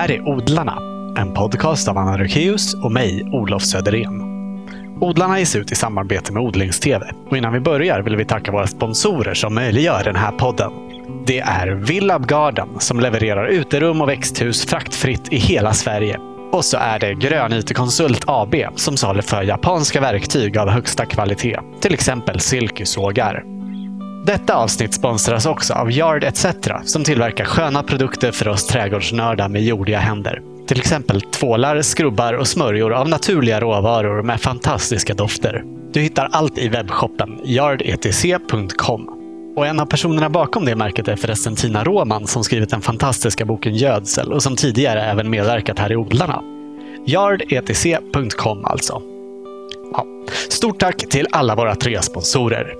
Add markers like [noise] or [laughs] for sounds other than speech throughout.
här är Odlarna, en podcast av Anna Rökeus och mig, Olof Söderén. Odlarna ges ut i samarbete med Odlingstv. Och innan vi börjar vill vi tacka våra sponsorer som möjliggör den här podden. Det är Villab Garden som levererar uterum och växthus fraktfritt i hela Sverige. Och så är det Grön IT Konsult AB som saluför japanska verktyg av högsta kvalitet. Till exempel silkesågar. Detta avsnitt sponsras också av Yard ETC som tillverkar sköna produkter för oss trädgårdsnördar med jordiga händer. Till exempel tvålar, skrubbar och smörjor av naturliga råvaror med fantastiska dofter. Du hittar allt i webbshoppen yardetc.com. Och en av personerna bakom det märket är förresten Tina Råman som skrivit den fantastiska boken Gödsel och som tidigare även medverkat här i Odlarna. Yardetc.com alltså. Ja. Stort tack till alla våra tre sponsorer.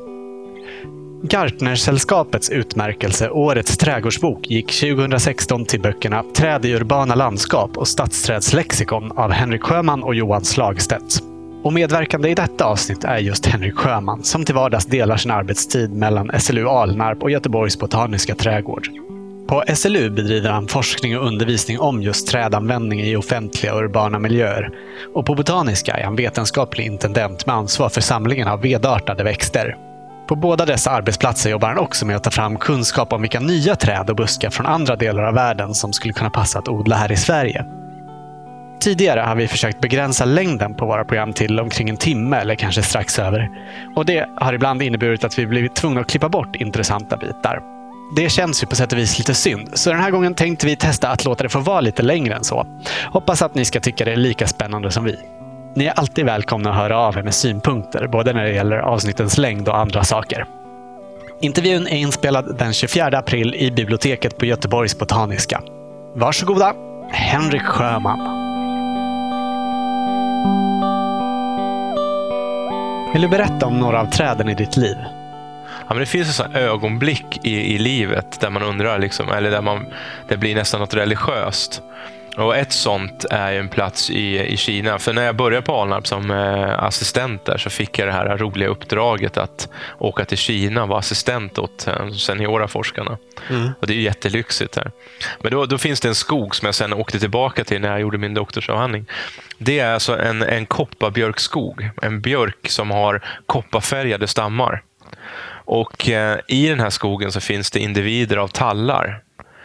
Gartnersällskapets utmärkelse Årets trädgårdsbok gick 2016 till böckerna Träd i urbana landskap och Stadsträdslexikon av Henrik Sjöman och Johan Slagstedt. Och medverkande i detta avsnitt är just Henrik Sjöman som till vardags delar sin arbetstid mellan SLU Alnarp och Göteborgs botaniska trädgård. På SLU bedriver han forskning och undervisning om just trädanvändning i offentliga och urbana miljöer. Och på Botaniska är han vetenskaplig intendent med ansvar för samlingen av vedartade växter. På båda dessa arbetsplatser jobbar han också med att ta fram kunskap om vilka nya träd och buskar från andra delar av världen som skulle kunna passa att odla här i Sverige. Tidigare har vi försökt begränsa längden på våra program till omkring en timme eller kanske strax över. Och Det har ibland inneburit att vi blivit tvungna att klippa bort intressanta bitar. Det känns ju på sätt och vis lite synd, så den här gången tänkte vi testa att låta det få vara lite längre än så. Hoppas att ni ska tycka det är lika spännande som vi. Ni är alltid välkomna att höra av er med synpunkter, både när det gäller avsnittens längd och andra saker. Intervjun är inspelad den 24 april i biblioteket på Göteborgs Botaniska. Varsågoda, Henrik Sjöman. Vill du berätta om några av träden i ditt liv? Ja, men det finns en ögonblick i, i livet där man undrar, liksom, eller där man, det blir nästan något religiöst. Och Ett sånt är en plats i, i Kina. För när jag började på Alnarp som eh, assistent där så fick jag det här roliga uppdraget att åka till Kina och vara assistent åt eh, seniora forskarna. Mm. Och Det är jättelyxigt. här. Men då, då, finns det en skog som jag sen åkte tillbaka till när jag gjorde min doktorsavhandling. Det är alltså en, en kopparbjörkskog. En björk som har kopparfärgade stammar. Och eh, I den här skogen så finns det individer av tallar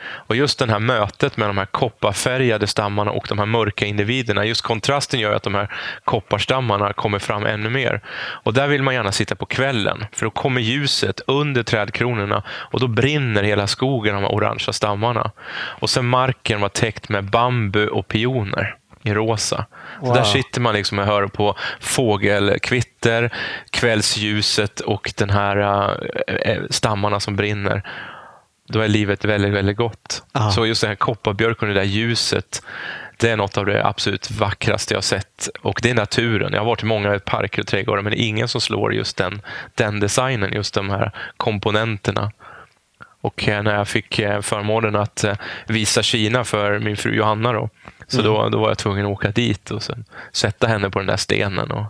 och just det här mötet med de här kopparfärgade stammarna och de här mörka individerna, just kontrasten gör att de här kopparstammarna kommer fram ännu mer. Och där vill man gärna sitta på kvällen, för då kommer ljuset under trädkronorna och då brinner hela skogen, de här orangea stammarna. Och sen marken var täckt med bambu och pioner i rosa. Wow. Så där sitter man liksom och hör på fågelkvitter, kvällsljuset och den här äh, stammarna som brinner då är livet väldigt, väldigt gott. Aha. Så just den här kopparbjörken och det där ljuset, det är något av det absolut vackraste jag sett. Och det är naturen. Jag har varit i många parker och trädgårdar, men det är ingen som slår just den, den designen, just de här komponenterna. Och eh, när jag fick eh, förmånen att eh, visa Kina för min fru Johanna, då, så mm. då, då var jag tvungen att åka dit och sen sätta henne på den där stenen. Och,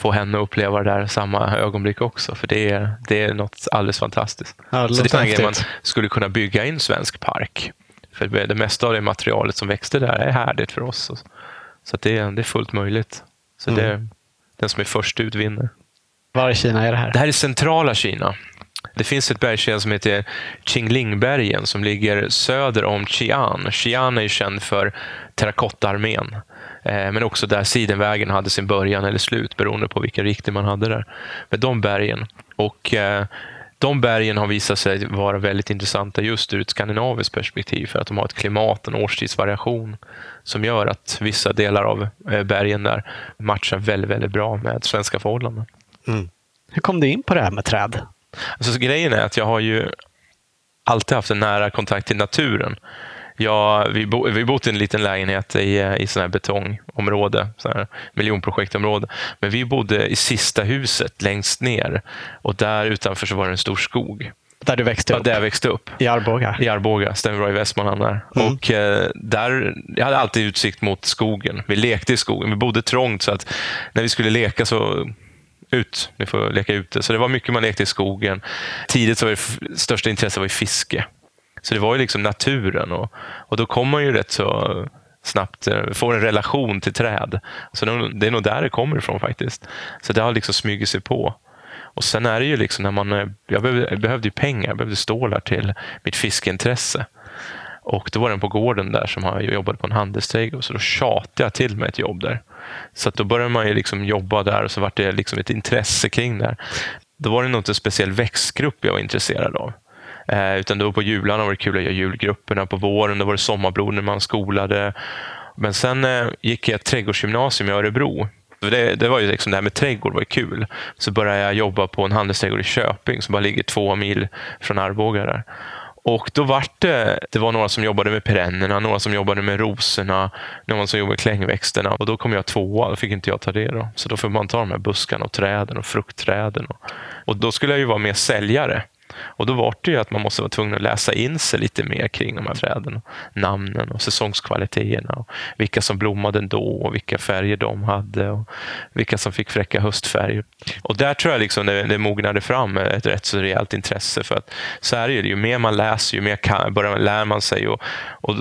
få henne att uppleva det där samma ögonblick också. För det är, det är något alldeles fantastiskt. Ja, det så det är man skulle kunna bygga in svensk park. För det mesta av det materialet som växte där är härdigt för oss. Så det, är, det är fullt möjligt. Så mm. det, den som är först ut vinner. Var i Kina är det här? Det här är centrala Kina. Det finns ett bergskedja som heter Qinglingbergen som ligger söder om Xi'an. Xi'an är känd för terrakottaarmén. Eh, men också där Sidenvägen hade sin början eller slut beroende på vilken riktning man hade där. Med de bergen. Och eh, de bergen har visat sig vara väldigt intressanta just ur ett skandinaviskt perspektiv för att de har ett klimat, en årstidsvariation som gör att vissa delar av eh, bergen där matchar väldigt, väldigt bra med svenska förhållanden. Mm. Hur kom du in på det här med träd? Alltså, grejen är att jag har ju alltid haft en nära kontakt till naturen. Ja, vi, bo, vi bott i en liten lägenhet i, i sån här betongområde, sån här miljonprojektområde. Men vi bodde i sista huset längst ner och där utanför så var det en stor skog. Där du växte upp? Ja, där jag växte upp. I Arboga? I Arboga, stämmer bra, i Västmanland. Där. Mm. Och, eh, där, jag hade alltid utsikt mot skogen. Vi lekte i skogen. Vi bodde trångt så att när vi skulle leka så ut, vi får leka ute. Så det var mycket man lekte i skogen. Tidigt så var det största intresset var fiske. Så det var ju liksom naturen och, och då kommer man ju rätt så snabbt eh, får en relation till träd. Så det är nog där det kommer ifrån faktiskt. Så det har liksom smugit sig på. Och sen är det ju liksom när man, eh, jag behövde, jag behövde ju pengar, jag behövde stålar till mitt fiskeintresse. Och då var den på gården där som jag jobbade på en handelsträdgård, så då tjatade jag till mig ett jobb där. Så att då började man ju liksom jobba där och så var det liksom ett intresse kring det. Då var det nog inte en speciell växtgrupp jag var intresserad av. Eh, utan då på jularna var det kul att göra julgrupperna. På våren då var det sommarblod när man skolade. Men sen eh, gick jag ett trädgårdsgymnasium i Örebro. Det, det, var ju liksom det här med trädgård var kul. Så började jag jobba på en handelsträdgård i Köping som bara ligger två mil från Arboga. Där. Och då var det, det var några som jobbade med perennerna, några som jobbade med rosorna, någon som jobbade med klängväxterna. Och då kom jag tvåa, då fick inte jag ta det. Då. Så då får man ta de här buskarna och träden och fruktträden. Och, och då skulle jag ju vara mer säljare. Och då var det ju att man måste vara tvungen att läsa in sig lite mer kring de här träden. Namnen och säsongskvaliteterna. Och vilka som blommade då och vilka färger de hade. Och vilka som fick fräcka höstfärger. Och där tror jag liksom det, det mognade fram ett rätt så rejält intresse. För att så är det ju, ju mer man läser, ju mer kan, börjar, lär man sig. Och, och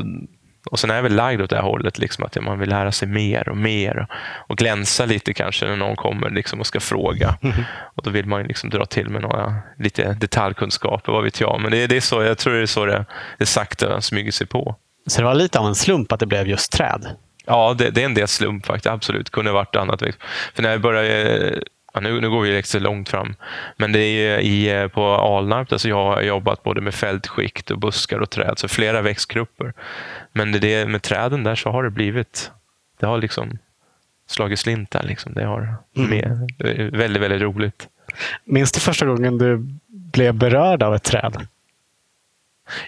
och sen är jag väl lagd åt det här hållet, liksom, att man vill lära sig mer och mer och glänsa lite kanske när någon kommer liksom, och ska fråga. Mm. [laughs] Och Då vill man liksom dra till med några lite detaljkunskaper, vad vet jag. Men det, det är så, jag tror det är så det, det sakta smyger sig på. Så det var lite av en slump att det blev just träd? Ja, det, det är en del slump faktiskt. Absolut. Kunde varit annat. För när jag började Ja, nu, nu går vi lite långt fram. Men det är i, på Alnarp, alltså jag har jobbat både med fältskikt och buskar och träd, så flera växtgrupper. Men det, med träden där så har det blivit, det har liksom slagit slint där. Liksom. Det har mm. med, väldigt, väldigt roligt. Minns du första gången du blev berörd av ett träd?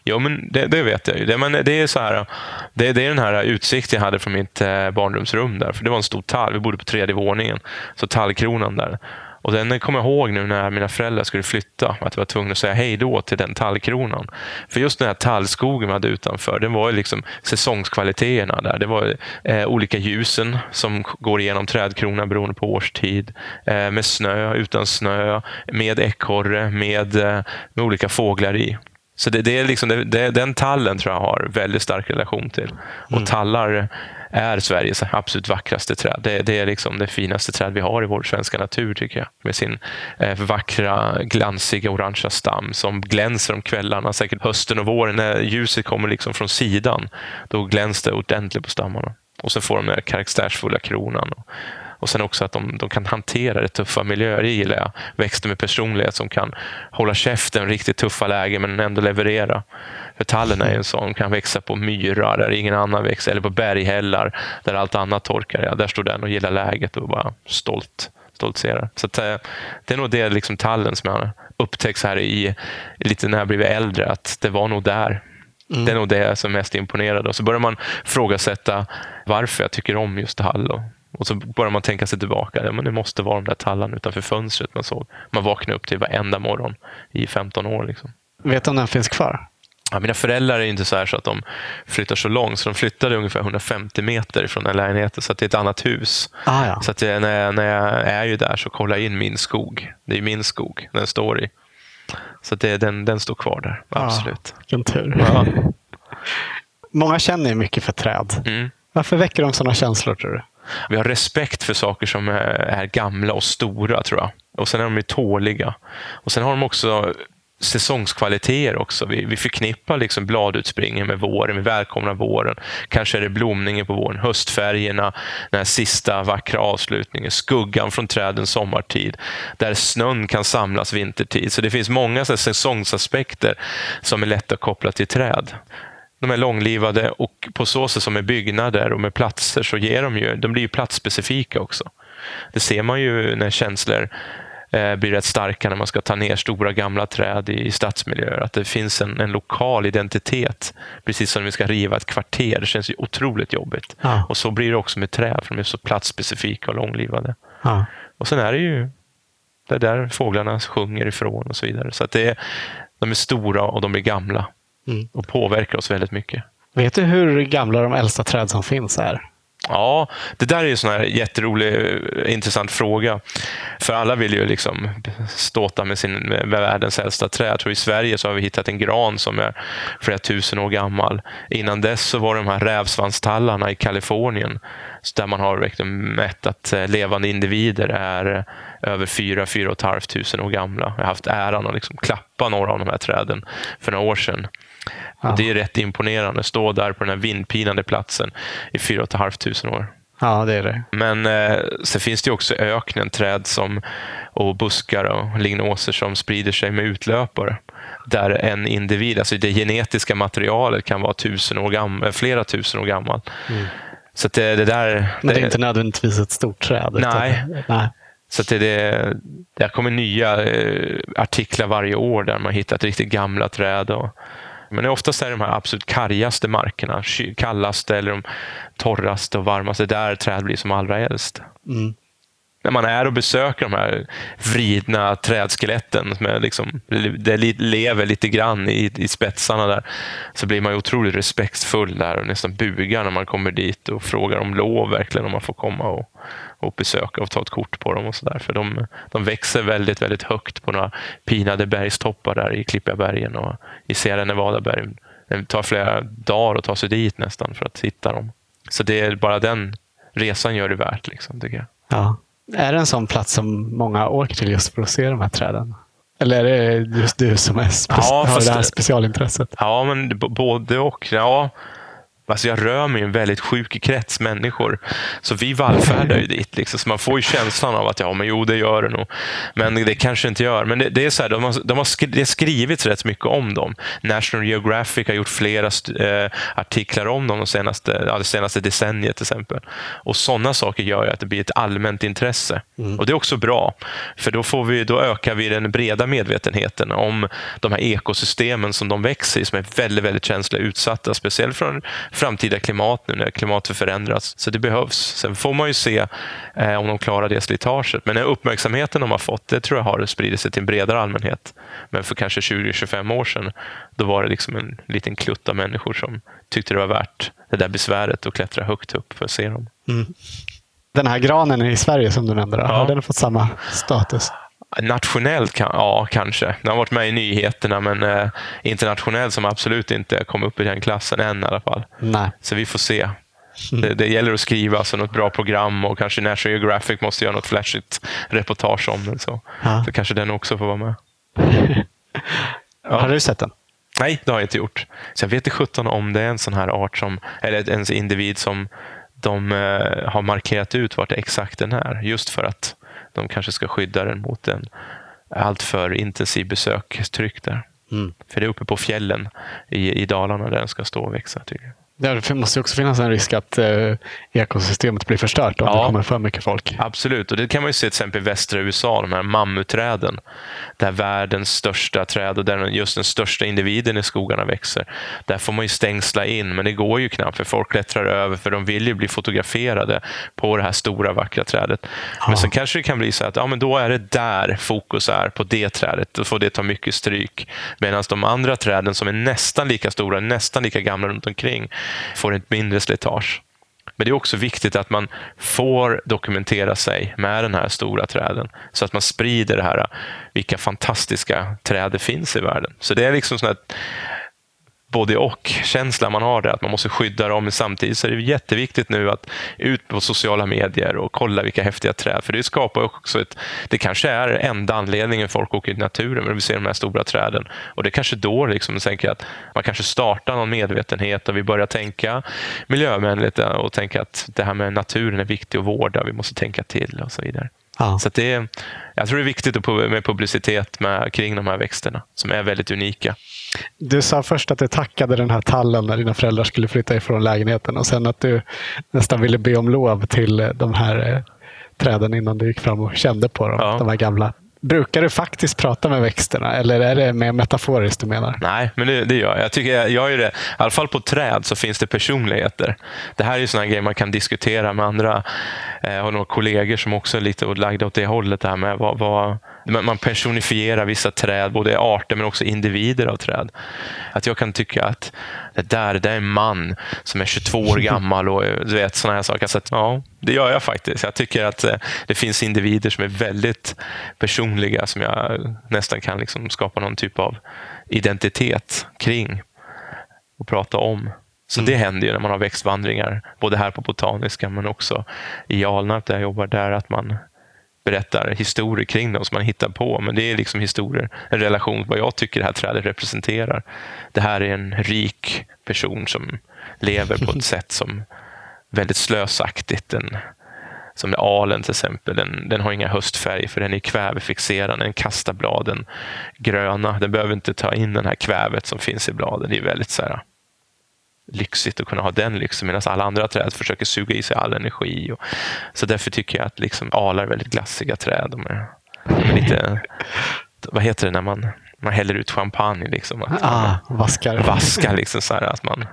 Jo, men det, det, vet jag ju. Det, men det, är så här, det, det, är den här utsikten jag hade från mitt eh, barnrumsrum. där. För Det var en stor tall. Vi bodde på tredje våningen. Så tallkronan där. Och Den kommer jag ihåg nu när mina föräldrar skulle flytta. Att jag var tvungen att säga hej då till den tallkronan. För just den här tallskogen vi hade utanför, den var ju liksom säsongskvaliteterna där. Det var eh, olika ljusen som går igenom trädkronan beroende på årstid. Eh, med snö, utan snö, med ekorre, med, eh, med olika fåglar i. Så det, det är liksom, det, det, den tallen tror jag har väldigt stark relation till. Och mm. tallar är Sveriges absolut vackraste träd. Det, det, är liksom det finaste träd vi har i vår svenska natur tycker jag. Med sin eh, vackra, glansiga orangea stam som glänser om kvällarna. Säkert hösten och våren när ljuset kommer liksom från sidan. Då glänser det ordentligt på stammarna. Och så får de den karaktärsfulla kronan. Och sen också att de, de kan hantera det tuffa miljöer. Det gillar jag. Växter med personlighet som kan hålla käften riktigt tuffa lägen men ändå leverera. För tallen är en sån, kan växa på myrar där ingen annan växer, eller på berghällar där allt annat torkar. Ja, där står den och gillar läget och bara stolt stoltserar. Så att, eh, det är nog det liksom tallen som jag upptäckt här i, lite när jag blivit äldre, att det var nog där. Mm. Det är nog det som är mest imponerande. Och så börjar man frågasätta varför jag tycker om just tall. Och och så börjar man tänka sig tillbaka. Ja, men det måste vara de där tallarna utanför fönstret man såg. Man vaknade upp till varenda morgon i 15 år. Liksom. Vet du om den finns kvar? Ja, mina föräldrar är inte så här så att de flyttar så långt, så de flyttade ungefär 150 meter från den lägenheten, så det är ett annat hus. Ah, ja. Så att jag, när, jag, när jag är ju där så kollar jag in min skog. Det är min skog den står i. Så det, den, den står kvar där, ah, absolut. Vilken tur. Ja. Många känner ju mycket för träd. Mm. Varför väcker de sådana känslor tror du? Vi har respekt för saker som är gamla och stora, tror jag. Och sen är de ju tåliga. Och sen har de också säsongskvaliteter också. Vi, vi förknippar liksom bladutspringen med våren, vi välkomnar våren. Kanske är det blomningen på våren, höstfärgerna, den här sista vackra avslutningen, skuggan från träden sommartid, där snön kan samlas vintertid. Så det finns många så säsongsaspekter som är lätta att koppla till träd de är långlivade och på så sätt som med byggnader och med platser så ger de ju, de blir ju platsspecifika också. Det ser man ju när känslor eh, blir rätt starka när man ska ta ner stora gamla träd i stadsmiljöer. Att det finns en, en lokal identitet. Precis som när vi ska riva ett kvarter. Det känns ju otroligt jobbigt. Ja. Och så blir det också med träd, för de är så platsspecifika och långlivade. Ja. Och sen är det ju det där fåglarna sjunger ifrån och så vidare. Så att det är, de är stora och de är gamla. Mm. Och påverkar oss väldigt mycket. Vet du hur gamla de äldsta träd som finns är? Ja, det där är en sån här jätterolig, eh, intressant fråga. För alla vill ju liksom ståta med, sin, med världens äldsta träd. I Sverige så har vi hittat en gran som är flera tusen år gammal. Innan dess så var det de här rävsvanstallarna i Kalifornien där man har verkligen mätt att eh, levande individer är eh, över 4 500 år gamla. Jag har haft äran att liksom klappa några av de här träden för några år sedan. Ja. Det är rätt imponerande. Stå där på den här vindpinande platsen i 4 500 år. Ja, det är det. Men eh, sen finns det också öknen, träd som, och buskar och lignoser som sprider sig med utlöpare. Där en individ, alltså det genetiska materialet kan vara tusen år gammal, flera tusen år gammal. Mm. Så det, det, där... Men det är inte nödvändigtvis ett stort träd? Nej. nej. Så det, det, det kommer nya eh, artiklar varje år där man hittat riktigt gamla träd. Och, men oftast är det de här absolut kargaste markerna, kallaste eller de torraste och varmaste, där träd blir som allra äldst. Mm. När man är och besöker de här vridna trädskeletten, är liksom, det lever lite grann i, i spetsarna där, så blir man otroligt respektfull där och nästan bugar när man kommer dit och frågar om lov verkligen om man får komma och, och besöka och ta ett kort på dem. och så där. För de, de växer väldigt, väldigt högt på några pinade bergstoppar där i Klippiabergen och i Sierra Nevada-bergen. Det tar flera dagar att ta sig dit nästan för att hitta dem. Så det är bara den resan gör det värt, liksom, tycker jag. Ja. Är det en sån plats som många åker till just för att se de här träden? Eller är det just du som är ja, har det här specialintresset? Ja, men både och. Ja, Alltså jag rör mig i en väldigt sjuk krets människor. Så vi vallfärdar ju dit. Liksom. Så man får ju känslan av att ja, men jo, det gör det nog. Men det kanske inte gör. Men det, det är så här, de har, de har skri, det har skrivits rätt mycket om dem. National Geographic har gjort flera eh, artiklar om dem de senaste, ja, det senaste decenniet till exempel. Och Sådana saker gör ju att det blir ett allmänt intresse. Mm. Och Det är också bra. För då, får vi, då ökar vi den breda medvetenheten om de här ekosystemen som de växer i, som är väldigt, väldigt känsliga och utsatta. Speciellt från framtida klimat nu när klimatet förändras. Så det behövs. Sen får man ju se eh, om de klarar det slitaget. Men uppmärksamheten de har fått, det tror jag har spridit sig till en bredare allmänhet. Men för kanske 20-25 år sedan, då var det liksom en liten klutt av människor som tyckte det var värt det där besväret att klättra högt upp för att se dem. Mm. Den här granen i Sverige som du nämnde, ja. har den fått samma status? Nationellt, ja kanske. Den har varit med i nyheterna, men eh, internationellt som absolut inte kom upp i den klassen än i alla fall. Nej. Så vi får se. Mm. Det, det, gäller att skriva alltså, något bra program och kanske National Geographic måste göra något flashigt reportage om den. Så, ja. så kanske den också får vara med. ja. [laughs] Har du sett den? Nej, det har jag inte gjort. Så jag vet inte sjutton om det är en sån här art som, eller en individ som de eh, har markerat ut vart exakt den är. Just för att de kanske ska skydda den mot en alltför intensiv besökstryck där. Mm. För det är uppe på fjällen i, i Dalarna där den ska stå och växa. Ja, det måste också finnas en risk att eh, ekosystemet blir förstört om ja, det kommer för mycket folk. Absolut, och det kan man ju se till exempel i västra USA, de här mammutträden. Där världens största träd och där just den största individen i skogarna växer. Där får man ju stängsla in, men det går ju knappt för folk klättrar över för de vill ju bli fotograferade på det här stora vackra trädet. Ja. Men sen kanske det kan bli så att ja, men då är det där fokus är, på det trädet. Då får det ta mycket stryk. Medan de andra träden som är nästan lika stora, nästan lika gamla runt omkring får ett mindre slitage. Men det är också viktigt att man får dokumentera sig med den här stora träden så att man sprider det här, vilka fantastiska träd det finns i världen. Så det är liksom sån både och-känsla man har där, att man måste skydda dem. Men samtidigt så är det jätteviktigt nu att ut på sociala medier och kolla vilka häftiga träd. För det skapar också ett... Det kanske är enda anledningen folk åker i naturen, men vi ser de här stora träden. Och det är kanske då liksom, tänker att man kanske startar någon medvetenhet och vi börjar tänka miljövänligt och tänka att det här med naturen är viktigt att vårda. Vi måste tänka till och så vidare. Ja. Så det, jag tror det är viktigt med publicitet med, kring de här växterna som är väldigt unika. Du sa först att du tackade den här tallen när dina föräldrar skulle flytta ifrån lägenheten och sen att du nästan ville be om lov till de här eh, träden innan du gick fram och kände på dem, ja. de här gamla. Brukar du faktiskt prata med växterna eller är det mer metaforiskt du menar? Nej, men det, det gör jag. Jag tycker jag, jag är det. I alla fall på träd så finns det personligheter. Det här är sådana grejer man kan diskutera med andra. Jag har några kollegor som också är lite lagda åt det hållet. Där med vad, vad, Man, personifierar vissa träd, både arter men också individer av träd. Att jag kan tycka att det där, det är en man som är 22 år [laughs] gammal och du vet sådana här saker. Så att, ja, det gör jag faktiskt. Jag tycker att eh, det finns individer som är väldigt personliga som jag nästan kan liksom skapa någon typ av identitet kring och prata om. Så det händer ju när man har växtvandringar, både här på Botaniska men också i Alnarp där jag jobbar, där att man berättar historier kring dem som man hittar på. Men det är liksom historier, en relation, vad jag tycker det här trädet representerar. Det här är en rik person som lever på ett [laughs] sätt som väldigt slösaktigt. En, som alen till exempel, den, den har inga höstfärger för den är kvävefixerad. Den kastar bladen gröna. Den behöver inte ta in den här kvävet som finns i bladen. Det är väldigt så här, lyxigt att kunna ha den lyxen medan alla andra träd försöker suga i sig all energi. Och, så därför tycker jag att liksom, alar är väldigt glassiga träd. De är, de är lite, vad heter det när man, man häller ut champagne? Liksom, att ah, vaskar. Vaskar liksom så här att man,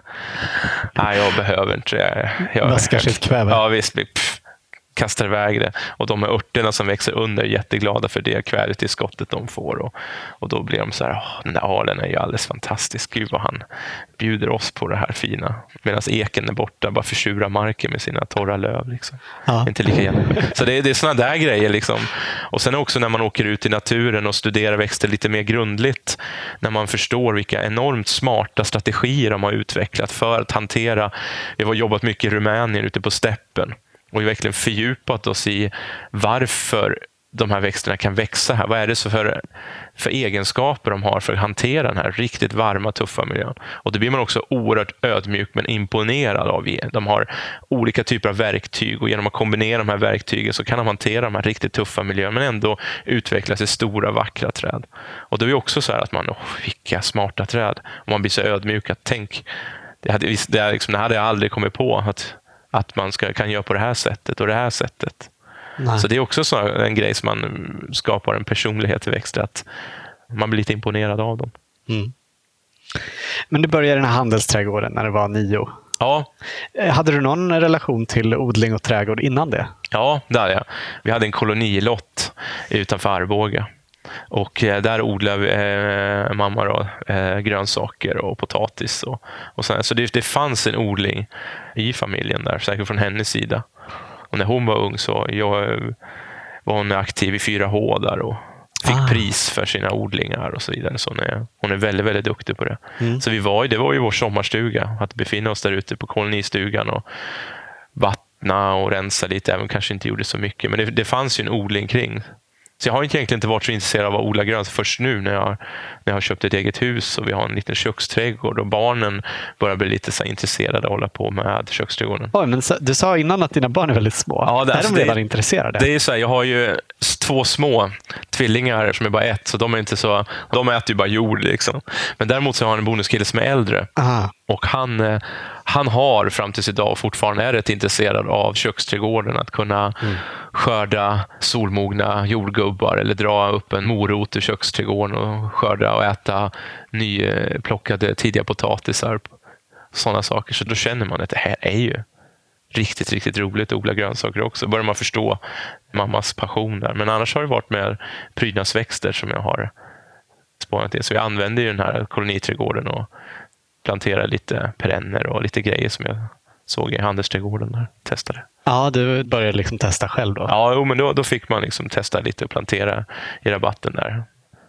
nej jag behöver inte det. Jag, vaskar sitt kväve. Ja visst, pff, kastar iväg det. Och de med örterna som växer under är jätteglada för det kvävetillskottet de får. Och, och då blir de så här, den där alen är ju alldeles fantastisk. Gud vad han bjuder oss på det här fina. Medan eken är borta, bara försurar marken med sina torra löv. Liksom. Ja. Inte lika Så det är, det är sådana där grejer. Liksom. Och sen också när man åker ut i naturen och studerar växter lite mer grundligt. När man förstår vilka enormt smarta strategier de har utvecklat för att hantera. Vi har jobbat mycket i Rumänien ute på steppen och verkligen fördjupat oss i varför de här växterna kan växa här. Vad är det för, för egenskaper de har för att hantera den här riktigt varma, tuffa miljön? Och Det blir man också oerhört ödmjuk men imponerad av. De har olika typer av verktyg och genom att kombinera de här verktygen så kan de hantera de här riktigt tuffa miljöerna men ändå utvecklas i stora, vackra träd. Och Det är också så att man, oh, vilka smarta träd. Och man blir så ödmjuk att tänk, det hade, det, liksom, det hade jag aldrig kommit på. att att man ska, kan göra på det här sättet och det här sättet. Nej. Så det är också så en grej som man skapar en personlighet i växter, att man blir lite imponerad av dem. Mm. Men du började i den här handelsträdgården när du var nio. Ja. Eh, hade du någon relation till odling och trädgård innan det? Ja, det hade jag. Vi hade en kolonilott utanför Arboga. Och eh, där odlade eh, mamma då, eh, grönsaker och potatis. Och, och så så det, det fanns en odling i familjen där, säkert från hennes sida. Och när hon var ung så jag, var hon aktiv i 4H där och fick ah. pris för sina odlingar och så vidare. Så hon, är, hon är väldigt, väldigt duktig på det. Mm. Så vi var, det var ju vår sommarstuga, att befinna oss där ute på kolonistugan och vattna och rensa lite, även kanske inte gjorde så mycket. Men det, det fanns ju en odling kring. Så jag har egentligen inte varit så intresserad av att odla grönt först nu när jag, när jag har köpt ett eget hus och vi har en liten köksträdgård och barnen börjar bli lite så intresserade av att hålla på med köksträdgården. Oj, men du sa innan att dina barn är väldigt små. Ja, det, är alltså, de redan det, intresserade? Det är så här, jag har ju två små tvillingar som är bara ett, så de är inte så, de äter ju bara jord. Liksom. Men däremot så har jag en bonuskille som är äldre. Aha. Och han, eh, han har fram tills idag fortfarande är rätt intresserad av köksträdgården. Att kunna mm. skörda solmogna jordgubbar eller dra upp en morot ur köksträdgården och skörda och äta nyplockade tidiga potatisar. Sådana saker. Så då känner man att det här är ju riktigt, riktigt roligt att odla grönsaker också. Då börjar man förstå mammas passion där. Men annars har det varit med prydnadsväxter som jag har spånat in. Så jag använder ju den här koloniträdgården och plantera lite perenner och lite grejer som jag såg i handelsträdgården där. Testade. Ja, du började liksom testa själv då? Ja, jo, men då, då fick man liksom testa lite och plantera i rabatten där.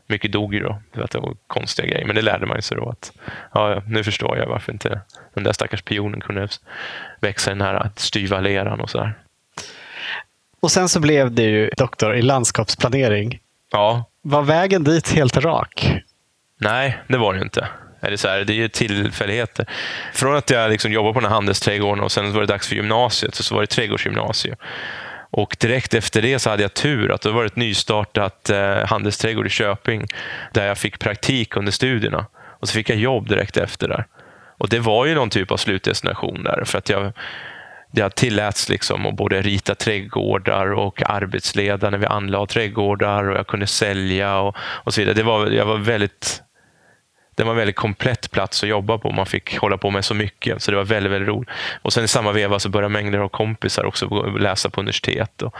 Mycket dog ju då, för att det var konstiga grejer. Men det lärde man sig då att ja, nu förstår jag varför inte den där stackars pionen kunde växa i den här styva leran och sådär. Och sen så blev du ju doktor i landskapsplanering. Ja. Var vägen dit helt rak? Nej, det var det inte. Eller så här, det är ju tillfälligheter. Från att jag liksom jobbade på den här handelsträdgården och sen var det dags för gymnasiet, så var det trädgårdsgymnasium. Och direkt efter det så hade jag tur att det var ett nystartat eh, handelsträdgård i Köping där jag fick praktik under studierna. Och så fick jag jobb direkt efter där. Och det var ju någon typ av slutdestination där. För att jag, jag tilläts liksom att både rita trädgårdar och arbetsleda när vi anlade trädgårdar och jag kunde sälja och, och så vidare. Det var, jag var väldigt det var en väldigt komplett plats att jobba på. Man fick hålla på med så mycket, så det var väldigt, väldigt roligt. Och sen i samma veva så började mängder av kompisar också läsa på universitet. Och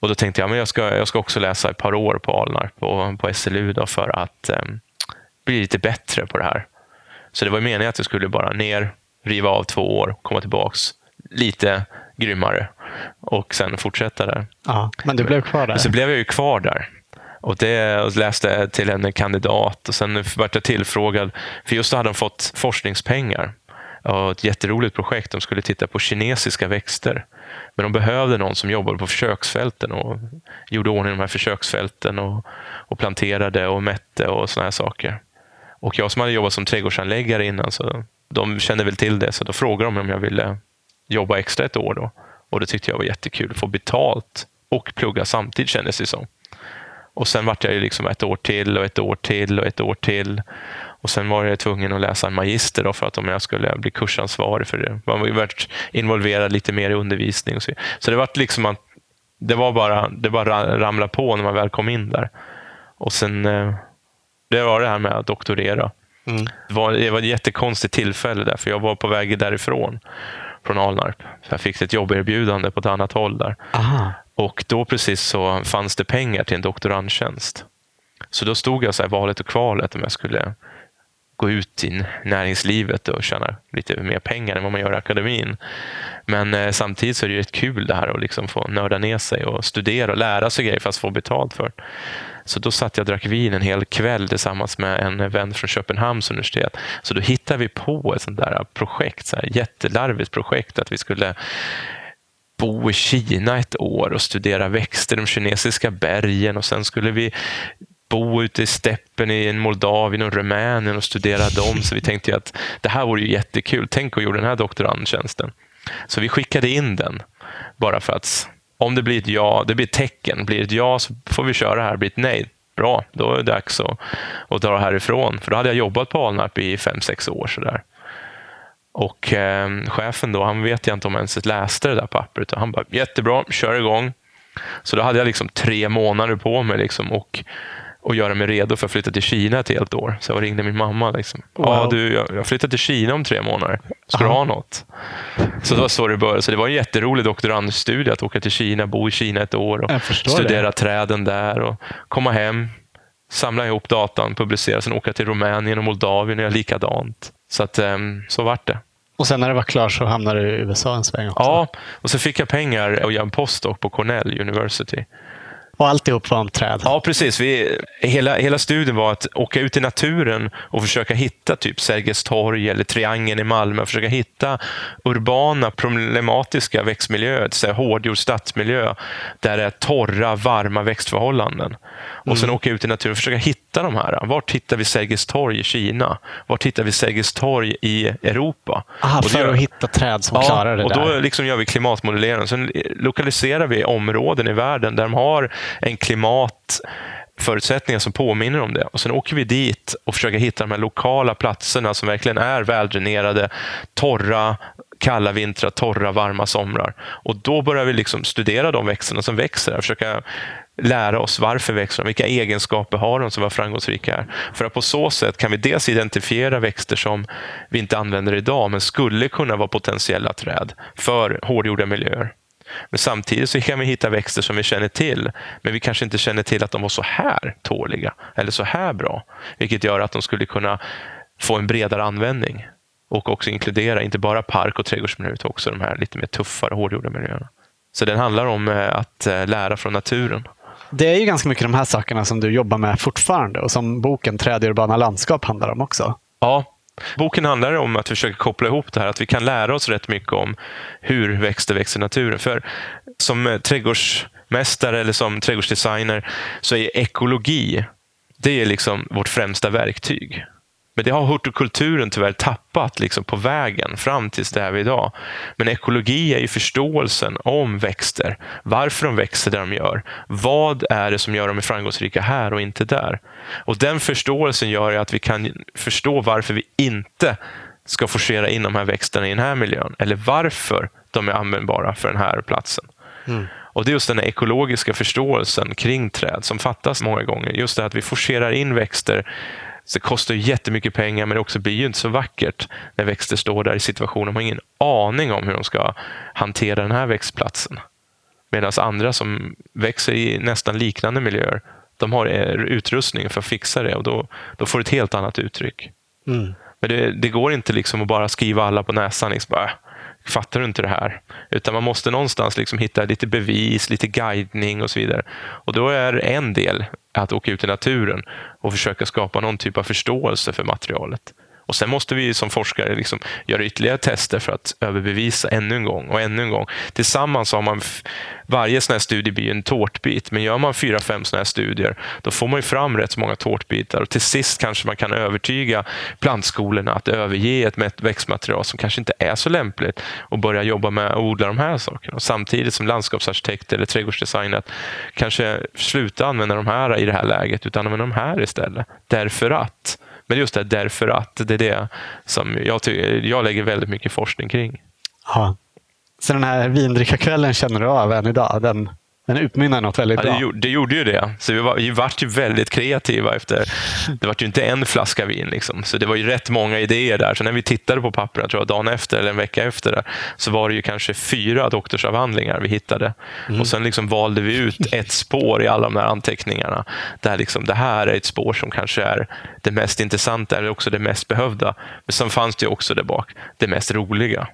Och då tänkte jag men jag ska, jag ska också läsa ett par år på Alnarp på, på SLU då för att eh, bli lite bättre på det här. Så det var meningen att jag skulle bara ner, riva av två år, komma tillbaks lite grymmare och sen fortsätta där. Ja, men du blev kvar där? Så blev jag ju kvar där. Och det och läste till en kandidat och sen vart jag tillfrågad, för just då hade de fått forskningspengar och ett jätteroligt projekt. De skulle titta på kinesiska växter. Men de behövde någon som jobbade på försöksfälten och gjorde ordning de här försöksfälten och, och planterade och mätte och såna här saker. Och jag som hade jobbat som trädgårdsanläggare innan, så de kände väl till det, så då frågade de om jag ville jobba extra ett år. Då. Och det tyckte jag var jättekul, att få betalt och plugga samtidigt kändes det som. Och sen vart jag ju liksom ett år till och ett år till och ett år till. Och sen var jag tvungen att läsa en magister då för att om jag skulle bli kursansvarig för det. Man var ju involverad lite mer i undervisning. Och så. så det var liksom att det var bara, det bara ramla på när man väl kom in där. Och sen eh, det var det här med att doktorera. Mm. Det, var, det var ett jättekonstigt tillfälle där, för jag var på väg därifrån från Alnarp. Så jag fick ett jobberbjudande på ett annat håll där. Aha. Och då precis så fanns det pengar till en doktorandtjänst. Så då stod jag så här valet och kvalet om jag skulle gå ut i näringslivet och tjäna lite mer pengar än vad man gör i akademin. Men eh, samtidigt så är det rätt kul det här att liksom få nörda ner sig och studera och lära sig grejer fast få betalt för det. Så då satt jag och drack vin en hel kväll tillsammans med en vän från Köpenhamns universitet. Så då hittade vi på ett sånt där projekt, så här jättelarvigt projekt, att vi skulle bo i Kina ett år och studera växter i de kinesiska bergen och sen skulle vi bo ute i steppen i Moldavien och Rumänien och studera dem. Så vi tänkte ju att det här vore ju jättekul. Tänk att göra den här doktorandtjänsten. Så vi skickade in den bara för att om det blir ett ja, det blir ett tecken. Blir det ett ja så får vi köra här. Blir det ett nej, bra, då är det dags att, att dra härifrån. För då hade jag jobbat på Alnarp i fem, sex år. Sådär. Och eh, chefen då, han vet jag inte om ens läste det där pappret. Han bara, jättebra, kör igång. Så då hade jag liksom tre månader på mig liksom och och göra mig redo för att flytta till Kina ett helt år. Så jag ringde min mamma. Liksom. Wow. Ja, du, jag, jag flyttar till Kina om tre månader. Ska Aha. du ha något? Så det var så det började. Så det var en jätterolig doktorandstudie att åka till Kina, bo i Kina ett år och studera det. träden där och komma hem, samla ihop datan, publicera, sen åka till Rumänien och Moldavien och göra likadant. Så, att, um, så vart det. Och sen när det var klart så hamnade du i USA en sväng också? Ja, och så fick jag pengar och göra en postdoc på Cornell University. Och alltihop var om träd. Ja, precis. Vi, hela, hela studien var att åka ut i naturen och försöka hitta typ Sergels torg eller Triangeln i Malmö. Försöka hitta urbana, problematiska växtmiljöer, hårdgjord stadsmiljö, där det är torra, varma växtförhållanden. Och sen mm. åka ut i naturen och försöka hitta de här. Var hittar vi Sergels torg i Kina? Var hittar vi Sergels torg i Europa? Aha, för gör... att hitta träd som ja, klarar det och där. Då liksom gör vi klimatmodellering. Sen lokaliserar vi områden i världen där de har en klimatförutsättningar som påminner om det. Och Sen åker vi dit och försöker hitta de här lokala platserna som verkligen är väldränerade, torra, kalla vintrar, torra, varma somrar. Och Då börjar vi liksom studera de växterna som växer, försöka lära oss varför växer de, vilka egenskaper har de som var framgångsrika här? För att på så sätt kan vi dels identifiera växter som vi inte använder idag, men skulle kunna vara potentiella träd för hårdgjorda miljöer. Men samtidigt så kan vi hitta växter som vi känner till, men vi kanske inte känner till att de var så här tåliga eller så här bra. Vilket gör att de skulle kunna få en bredare användning och också inkludera inte bara park och trädgårdsmiljöer utan också de här lite mer tuffare hårdgjorda miljöerna. Så den handlar om eh, att eh, lära från naturen. Det är ju ganska mycket de här sakerna som du jobbar med fortfarande och som boken Träd i urbana landskap handlar om också. Ja, Boken handlar om att försöka koppla ihop det här, att vi kan lära oss rätt mycket om hur växter växer i naturen. För som eh, trädgårdsmästare eller som trädgårdsdesigner så är ekologi det är liksom vårt främsta verktyg. Men det har hortikulturen tyvärr tappat liksom på vägen fram tills det är vi idag. Men ekologi är ju förståelsen om växter. Varför de växer där de gör. Vad är det som gör dem framgångsrika här och inte där? Och Den förståelsen gör att vi kan förstå varför vi inte ska forcera in de här växterna i den här miljön. Eller varför de är användbara för den här platsen. Mm. Och Det är just den ekologiska förståelsen kring träd som fattas många gånger. Just det att vi forcerar in växter så det kostar jättemycket pengar men det också blir ju inte så vackert när växter står där i situationen. De har ingen aning om hur de ska hantera den här växtplatsen. Medan andra som växer i nästan liknande miljöer, de har eh, utrustning för att fixa det och då, då får det ett helt annat uttryck. Mm. Men det, det, går inte liksom att bara skriva alla på näsan. Liksom bara, fattar du inte det här? Utan man måste någonstans liksom hitta lite bevis, lite guidning och så vidare. Och då är en del att åka ut i naturen och försöka skapa någon typ av förståelse för materialet. Och Sen måste vi som forskare liksom göra ytterligare tester för att överbevisa ännu en gång och ännu en gång. Tillsammans har man varje sån här studie blir en tårtbit, men gör man fyra, fem såna här studier, då får man ju fram rätt så många tårtbitar och till sist kanske man kan övertyga plantskolorna att överge ett växtmaterial som kanske inte är så lämpligt och börja jobba med att odla de här sakerna. Och samtidigt som landskapsarkitekt eller trädgårdsdesigner kanske sluta använda de här i det här läget, utan använda de här istället. Därför att men just det, därför att det är det som jag, jag lägger väldigt mycket forskning kring. Ja. Så den här vindrickarkvällen känner du av än idag? Den, den utmynnar något väldigt ja, bra. Det gjorde, det gjorde ju det. Så vi, var, vi vart ju väldigt kreativa efter... Det var ju inte en flaska vin. Liksom. Så det var ju rätt många idéer där. Så när vi tittade på pappren, tror jag, dagen efter eller en vecka efter, där, så var det ju kanske fyra doktorsavhandlingar vi hittade. Mm. Och Sen liksom valde vi ut ett spår i alla de här anteckningarna. Där liksom, det här är ett spår som kanske är det mest intressanta eller också det mest behövda. Men sen fanns det också där bak det mest roliga.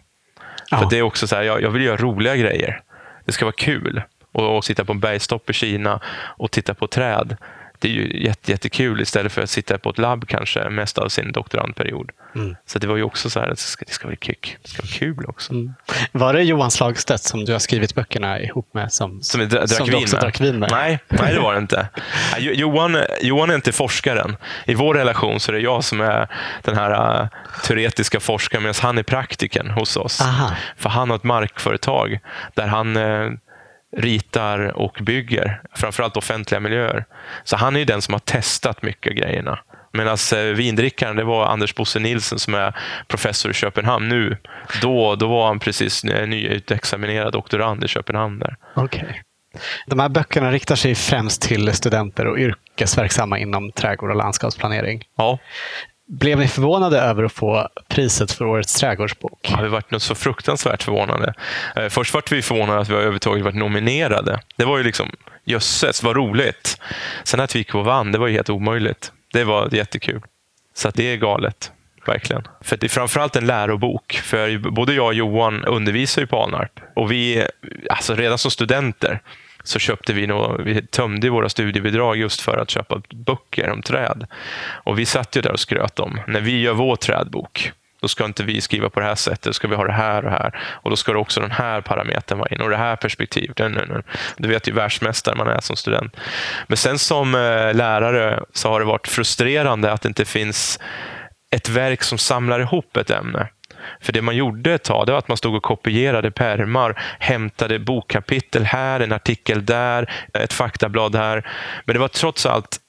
Ja. För det är också så här, jag, jag vill göra roliga grejer. Det ska vara kul och, och sitta på en bergstopp i Kina och titta på träd. Det är ju jätte, jättekul istället för att sitta på ett labb kanske mest av sin doktorandperiod. Mm. Så det var ju också så här, det ska, det ska, vara, kul. Det ska vara kul också. Mm. Var det Johan Slagstedt som du har skrivit böckerna ihop med? Som, som, dra, som vin också med. drack vin med? Nej, nej, det var det inte. [laughs] Johan, Johan är inte forskaren. I vår relation så är det jag som är den här uh, teoretiska forskaren medan han är praktiken hos oss. Aha. För han har ett markföretag där han uh, ritar och bygger, framförallt offentliga miljöer. Så han är den som har testat mycket av grejerna. Medan eh, vindrickaren, det var Anders Bosse Nilsen som är professor i Köpenhamn nu. Då, då var han precis nyutexaminerad doktorand i Köpenhamn. Där. Okay. De här böckerna riktar sig främst till studenter och yrkesverksamma inom trädgård och landskapsplanering. Ja. Blev ni förvånade över att få priset för årets trädgårdsbok? Ja, vi varit något så fruktansvärt förvånade. Eh, först var vi förvånade att vi överhuvudtaget varit nominerade. Det var ju liksom, jösses vad roligt. Sen att vi gick och vann, det var ju helt omöjligt. Det var jättekul. Så det är galet. Verkligen. För det är framförallt en lärobok. För både jag och Johan undervisar ju på Alnarp. Och vi, alltså redan som studenter, så köpte vi, nog, vi tömde våra studiebidrag just för att köpa böcker om träd. Och vi satt ju där och skröt om, när vi gör vår trädbok, då ska inte vi skriva på det här sättet, då ska vi ha det här och här. Och då ska det också den här parametern vara in och det här perspektivet. Du vet ju världsmästare man är som student. Men sen som eh, lärare så har det varit frustrerande att det inte finns ett verk som samlar ihop ett ämne. För det man gjorde ett tag, det var att man stod och kopierade permar, hämtade bokkapitel här, en artikel där, ett faktablad här. Men det var trots allt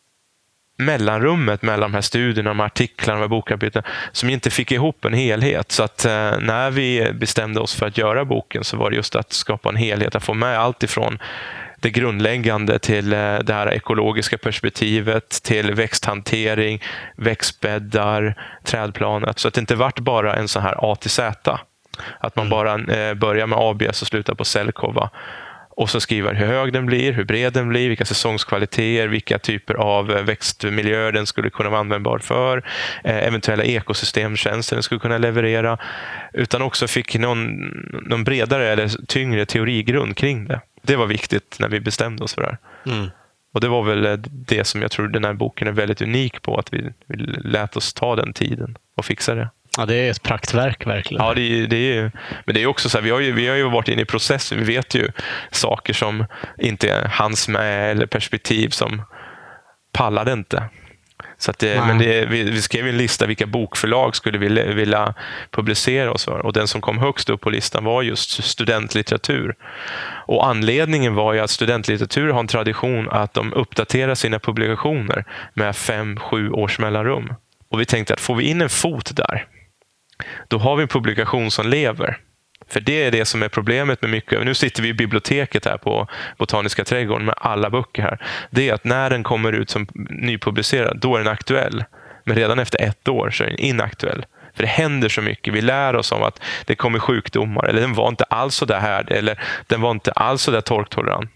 mellanrummet mellan de här studierna, de här artiklarna, de bokkapitlen, som inte fick ihop en helhet. Så att eh, när vi bestämde oss för att göra boken så var det just att skapa en helhet, att få med allt ifrån det grundläggande till eh, det här ekologiska perspektivet, till växthantering, växtbäddar, trädplanet. Så att det inte vart bara en sån här A till Z. Att man mm. bara eh, börjar med ABS och slutar på Cellkova och så skriver hur hög den blir, hur bred den blir, vilka säsongskvaliteter, vilka typer av eh, växtmiljöer den skulle kunna vara användbar för, eventuella ekosystemtjänster den skulle kunna leverera, utan också fick någon, någon bredare eller tyngre teorigrund kring det det var viktigt när vi bestämde oss för det här. Mm. Och Det var väl det som jag tror den här boken är väldigt unik på, att vi, vi lät oss ta den tiden och fixa det. Ja, det är ett praktverk verkligen. Ja, det, det är, men det är också så här, vi har, ju, vi har ju varit inne i processen. Vi vet ju saker som inte hanns med eller perspektiv som pallade inte. Så det, men det, vi, vi, skrev en lista vilka bokförlag skulle vi vilja publicera oss för. Och den som kom högst upp på listan var just studentlitteratur. Och Anledningen var ju att studentlitteratur har en tradition att de uppdaterar sina publikationer med fem, sju års mellanrum. Och vi tänkte att får vi in en fot där, då har vi en publikation som lever. För det är det som är problemet med mycket. Nu sitter vi i biblioteket här på Botaniska trädgården med alla böcker här. Det är att när den kommer ut som nypublicerad, då är den aktuell. Men redan efter ett år så är den inaktuell. För det händer så mycket. Vi lär oss om att det kommer sjukdomar, eller den var inte alls så där härdig, eller den var inte alls så där torktolerant.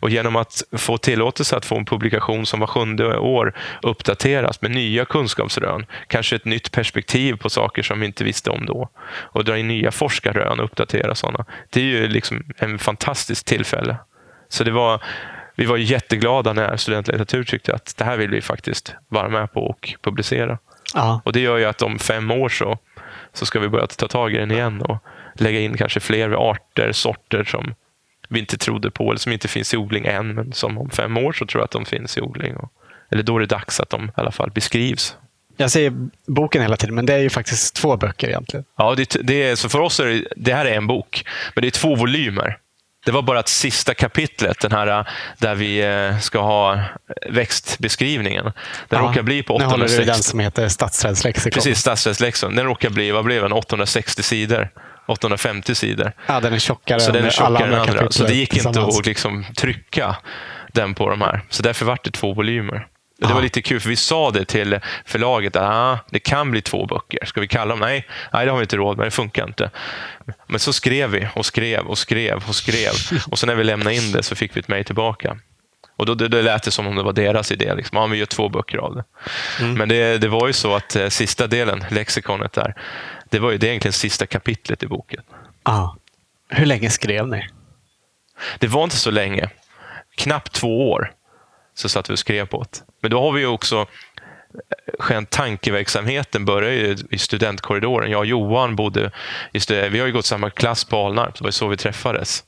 Och genom att få tillåtelse att få en publikation som var sjunde år uppdateras med nya kunskapsrön, kanske ett nytt perspektiv på saker som vi inte visste om då, och dra in nya forskarrön och uppdatera sådana. Det är ju liksom en fantastiskt tillfälle. Så det var, vi var jätteglada när studentlitteratur tyckte att det här vill vi faktiskt vara med på och publicera. Ja. Och Det gör ju att om fem år så, så ska vi börja ta tag i den igen och lägga in kanske fler arter, sorter som vi inte trodde på eller som inte finns i odling än, men som om fem år så tror jag att de finns i odling. Och, eller då är det dags att de i alla fall beskrivs. Jag säger boken hela tiden, men det är ju faktiskt två böcker egentligen. Ja, det, det är, så för oss är det, det här är en bok, men det är två volymer. Det var bara att sista kapitlet, den här där vi eh, ska ha växtbeskrivningen. Den Ja, råkar bli på Nu håller du 860. den som heter Statsträdslexikon. Precis, stadsrättslexikon. Den råkar bli, vad blev den, 860 sidor. 850 sidor. Ja, den är tjockare Så den är än alla tjockare än andra andra. Så det gick inte att liksom trycka den på de här. Så därför vart det två volymer. Det var lite kul, för vi sa det till förlaget att ah, det kan bli två böcker. Ska vi kalla dem? Nej, nej, det har vi inte råd med. Det funkar inte. Men så skrev vi och skrev och skrev och skrev. [laughs] Och så när vi lämnade in det så fick vi ett mejl tillbaka. Och då det, det lät det som om det var deras idé. Liksom. Ja, vi gör två böcker av det. Men det, det var ju så att eh, sista delen, lexikonet där, det var ju det egentligen sista kapitlet i boken. Ja. Hur länge skrev ni? Det var inte så länge. Knappt två år så satt vi och skrev på det. Men då har vi också själva tankeverksamheten började ju i studentkorridoren. Jag och Johan bodde i stud- vi har ju gått samma klass på Alnarp, det var så vi träffades.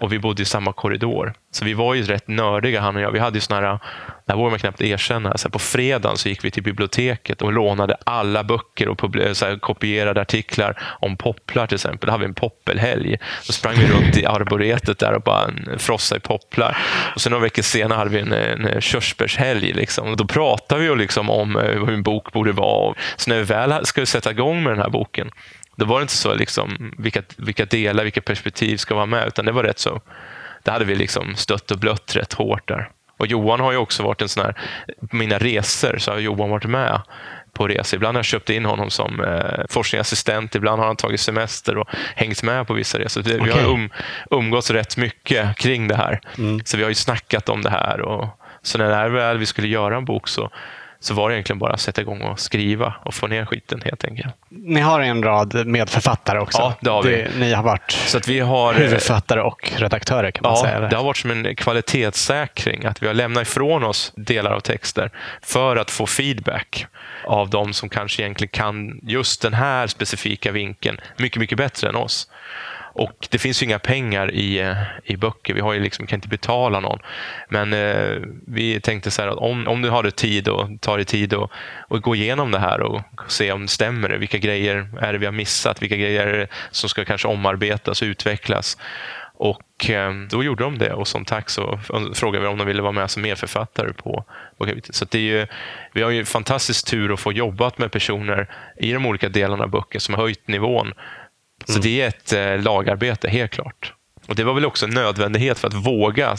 Och vi bodde i samma korridor. Så vi var ju rätt nördiga han och jag. Vi hade ju såna här, det här vågar man knappt erkänna, så här, på fredagen så gick vi till biblioteket och lånade alla böcker och så här, kopierade artiklar om popplar till exempel. Då hade vi en poppelhelg. Då sprang vi runt i arboretet där och bara frossade i popplar. Och sen några veckor senare hade vi en, en körsbärshelg. Liksom. Då pratade vi liksom om eh, hur en bok borde vara. Så när vi väl ska sätta igång med den här boken, då var det inte så liksom, vilka, vilka delar, vilka perspektiv ska vara med, utan det var rätt så det hade vi liksom stött och blött rätt hårt där. Och Johan har ju också varit en sån här, på mina resor så har Johan varit med på resor. Ibland har jag köpt in honom som eh, forskningsassistent, ibland har han tagit semester och hängt med på vissa resor. Vi, vi har um, umgåtts rätt mycket kring det här. Så vi har ju snackat om det här. Och, så när det här väl vi skulle göra en bok så, så var det egentligen bara att sätta igång och skriva och få ner skiten helt enkelt. Ni har en rad medförfattare också. Ja, det har vi. ni har varit Så att vi har... eh, huvudförfattare och redaktörer kan man säga. Ja, eller? det har varit som en kvalitetssäkring. Att vi har lämnat ifrån oss delar av texter för att få feedback av de som kanske egentligen kan just den här specifika vinkeln mycket, mycket bättre än oss. Och Det finns ju inga pengar i, eh, i böcker. Vi har ju liksom, kan inte betala någon. Men eh, vi tänkte så här att om, om du har det tid och tar dig tid och, och gå igenom det här och se om det stämmer. Vilka grejer är det vi har missat? Vilka grejer är det som ska kanske omarbetas och utvecklas? Och eh, då gjorde de det och som tack så frågade vi om de ville vara med som medförfattare på, på kapitlet. Så det är ju, vi har ju fantastisk tur att få jobbat med personer i de olika delarna av böcker som har höjt nivån. Så det är ett eh, lagarbete, helt klart. Och Det var väl också en nödvändighet för att våga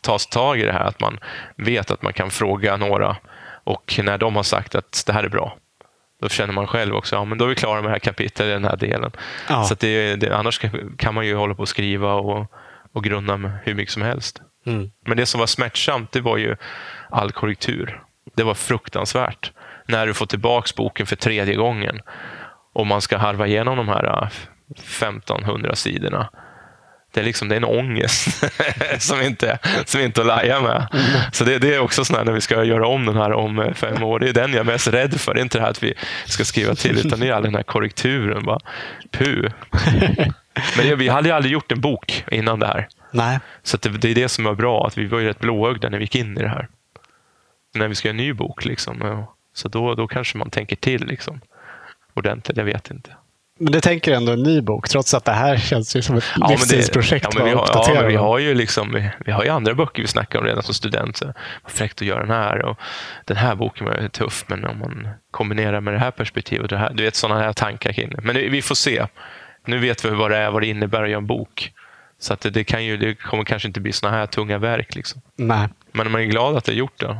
ta tag i det här. Att man vet att man kan fråga några och när de har sagt att det här är bra, då känner man själv också ja, men då är vi klara med det här kapitlet, den här delen. Ja. Så det, det, annars kan- man ju hålla på och skriva och, och grunna med hur mycket som helst. Mm. Men det som var smärtsamt, det var ju all korrektur. Det var fruktansvärt. När du får tillbaks boken för tredje gången och man ska harva igenom de här 1500 sidorna. Det är, liksom, det är en ångest [laughs] som inte, som inte att laja med. Så det, det är också sån här när vi ska göra om den här om eh, fem år. Det är den jag är mest rädd för. Det är inte det här att vi ska skriva till, utan det är all den här korrekturen. Bara, puh. Men det, vi hade ju aldrig gjort en bok innan det här. Nej. Så det, det är det som är bra, att vi var ju rätt blåögda när vi gick in i det här. När vi ska göra en ny bok, liksom, så då, då kanske man tänker till liksom, ordentligt. Jag vet inte. Men du tänker ändå en ny bok, trots att det här känns ju som ett det- livstidsprojekt. ja, men vi, har, ja, men vi har ju liksom, vi, vi har ju andra böcker vi snackar om redan som student. Så, vad fräckt att göra den här. Och den här boken var tuff, men om man kombinerar med det här perspektivet. Det här, du vet, sådana här tankar kring det. Men det, vi får se. Nu vet vi vad det är, vad det innebär att göra en bok. Så att det, det, kan ju, det kommer kanske inte bli såna här tunga verk. Liksom. Nej. Men man är glad att det är gjort det.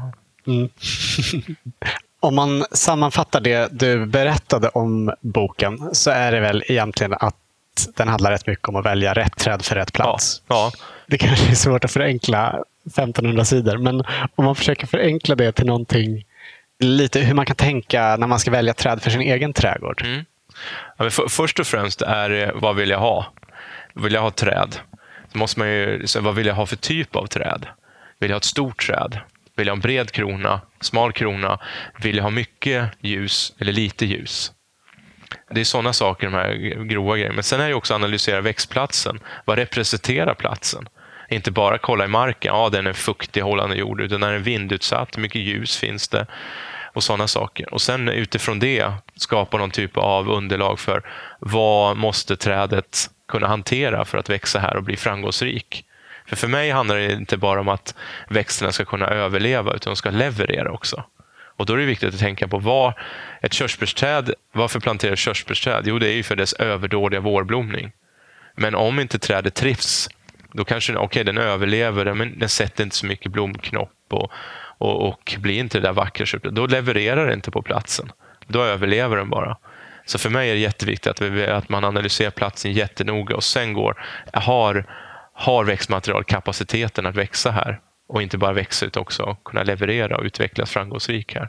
Mm. [laughs] Om man sammanfattar det du berättade om boken så är det väl egentligen att den handlar rätt mycket om att välja rätt träd för rätt plats. Ja, ja. Det kanske är svårt att förenkla 1500 sidor, men om man försöker förenkla det till någonting lite hur man kan tänka när man ska välja träd för sin egen trädgård. Mm. Ja, för, först och främst är det vad vill jag ha? Vill jag ha träd? Då måste man ju, så vad vill jag ha för typ av träd? Vill jag ha ett stort träd? Vill jag ha en bred krona? Smal krona? Vill jag ha mycket ljus eller lite ljus? Det är sådana saker, de här grova grejerna. Men sen är det också att analysera växtplatsen. Vad representerar platsen? Inte bara kolla i marken, ja den är fuktig, hållande jord, utan är den vindutsatt? Hur mycket ljus finns det? Och sådana saker. Och sen utifrån det skapa någon typ av underlag för vad måste trädet kunna hantera för att växa här och bli framgångsrik? För för mig handlar det inte bara om att växterna ska kunna överleva, utan de ska leverera också. Och då är det viktigt att tänka på vad ett körsbärsträd, varför planterar körsbärsträd? Jo, det är ju för dess överdådiga vårblomning. Men om inte trädet trivs, då kanske okay, den överlever, men den sätter inte så mycket blomknopp och, och, och blir inte det där vackra körsbäret. Då levererar det inte på platsen. Då överlever den bara. Så för mig är det jätteviktigt att, vi, att man analyserar platsen jättenoga och sen går, har, har växtmaterial kapaciteten att växa här? och inte bara växa utan också kunna leverera och utvecklas framgångsrik här.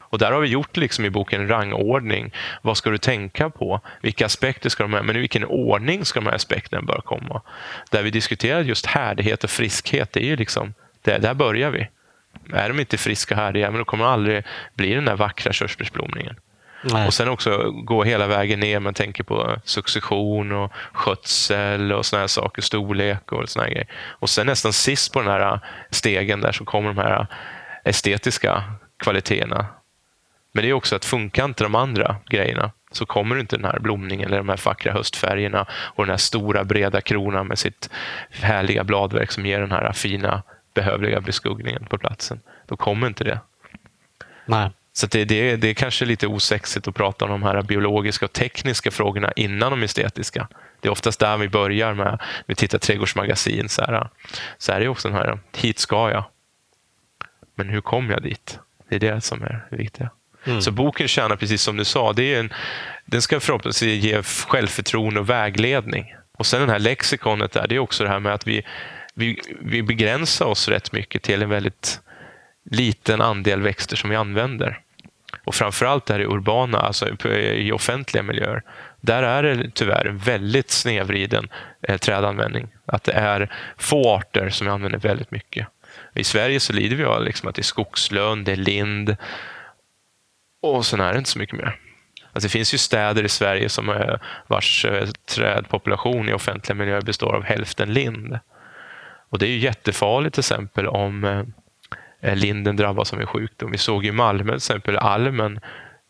Och där har vi gjort liksom i boken rangordning. Vad ska du tänka på? Vilka aspekter ska de ha? Men i vilken ordning ska de här aspekterna börja komma? Där vi diskuterar just härdighet och friskhet, det är ju liksom, där, där börjar vi. Är de inte friska och härdiga, men då kommer de aldrig bli den där vackra körsbärsblomningen. Nej. Och sen också gå hela vägen ner. Man tänker på succession och skötsel och såna här saker, storlek och såna här grejer. Och sen nästan sist på den här stegen där så kommer de här estetiska kvaliteterna. Men det är också att funkar inte de andra grejerna så kommer inte den här blomningen eller de här vackra höstfärgerna och den här stora breda kronan med sitt härliga bladverk som ger den här fina behövliga beskuggningen på platsen. Då kommer inte det. Nej. Så det, det, det är kanske lite osexigt att prata om de här biologiska och tekniska frågorna innan de estetiska. Det är oftast där vi börjar med, vi tittar trädgårdsmagasin. Så, här, så är det också den här, hit ska jag. Men hur kom jag dit? Det är det som är det viktiga. Mm. Så boken tjänar, precis som du sa, det är en, den ska förhoppningsvis ge självförtroende och vägledning. Och sen den här lexikonet där, det är också det här med att vi, vi, vi begränsar oss rätt mycket till en väldigt liten andel växter som vi använder. Och framförallt där i urbana, alltså i offentliga miljöer, där är det tyvärr en väldigt snedvriden eh, trädanvändning. Att det är få arter som vi använder väldigt mycket. I Sverige så lider vi av liksom att det är skogslön, det är lind och sen är det inte så mycket mer. Alltså det finns ju städer i Sverige som är, vars eh, trädpopulation i offentliga miljöer består av hälften lind. Och Det är ju jättefarligt till exempel om Eh, Eh, linden drabbas av en sjukdom. Vi såg i Malmö till exempel almen.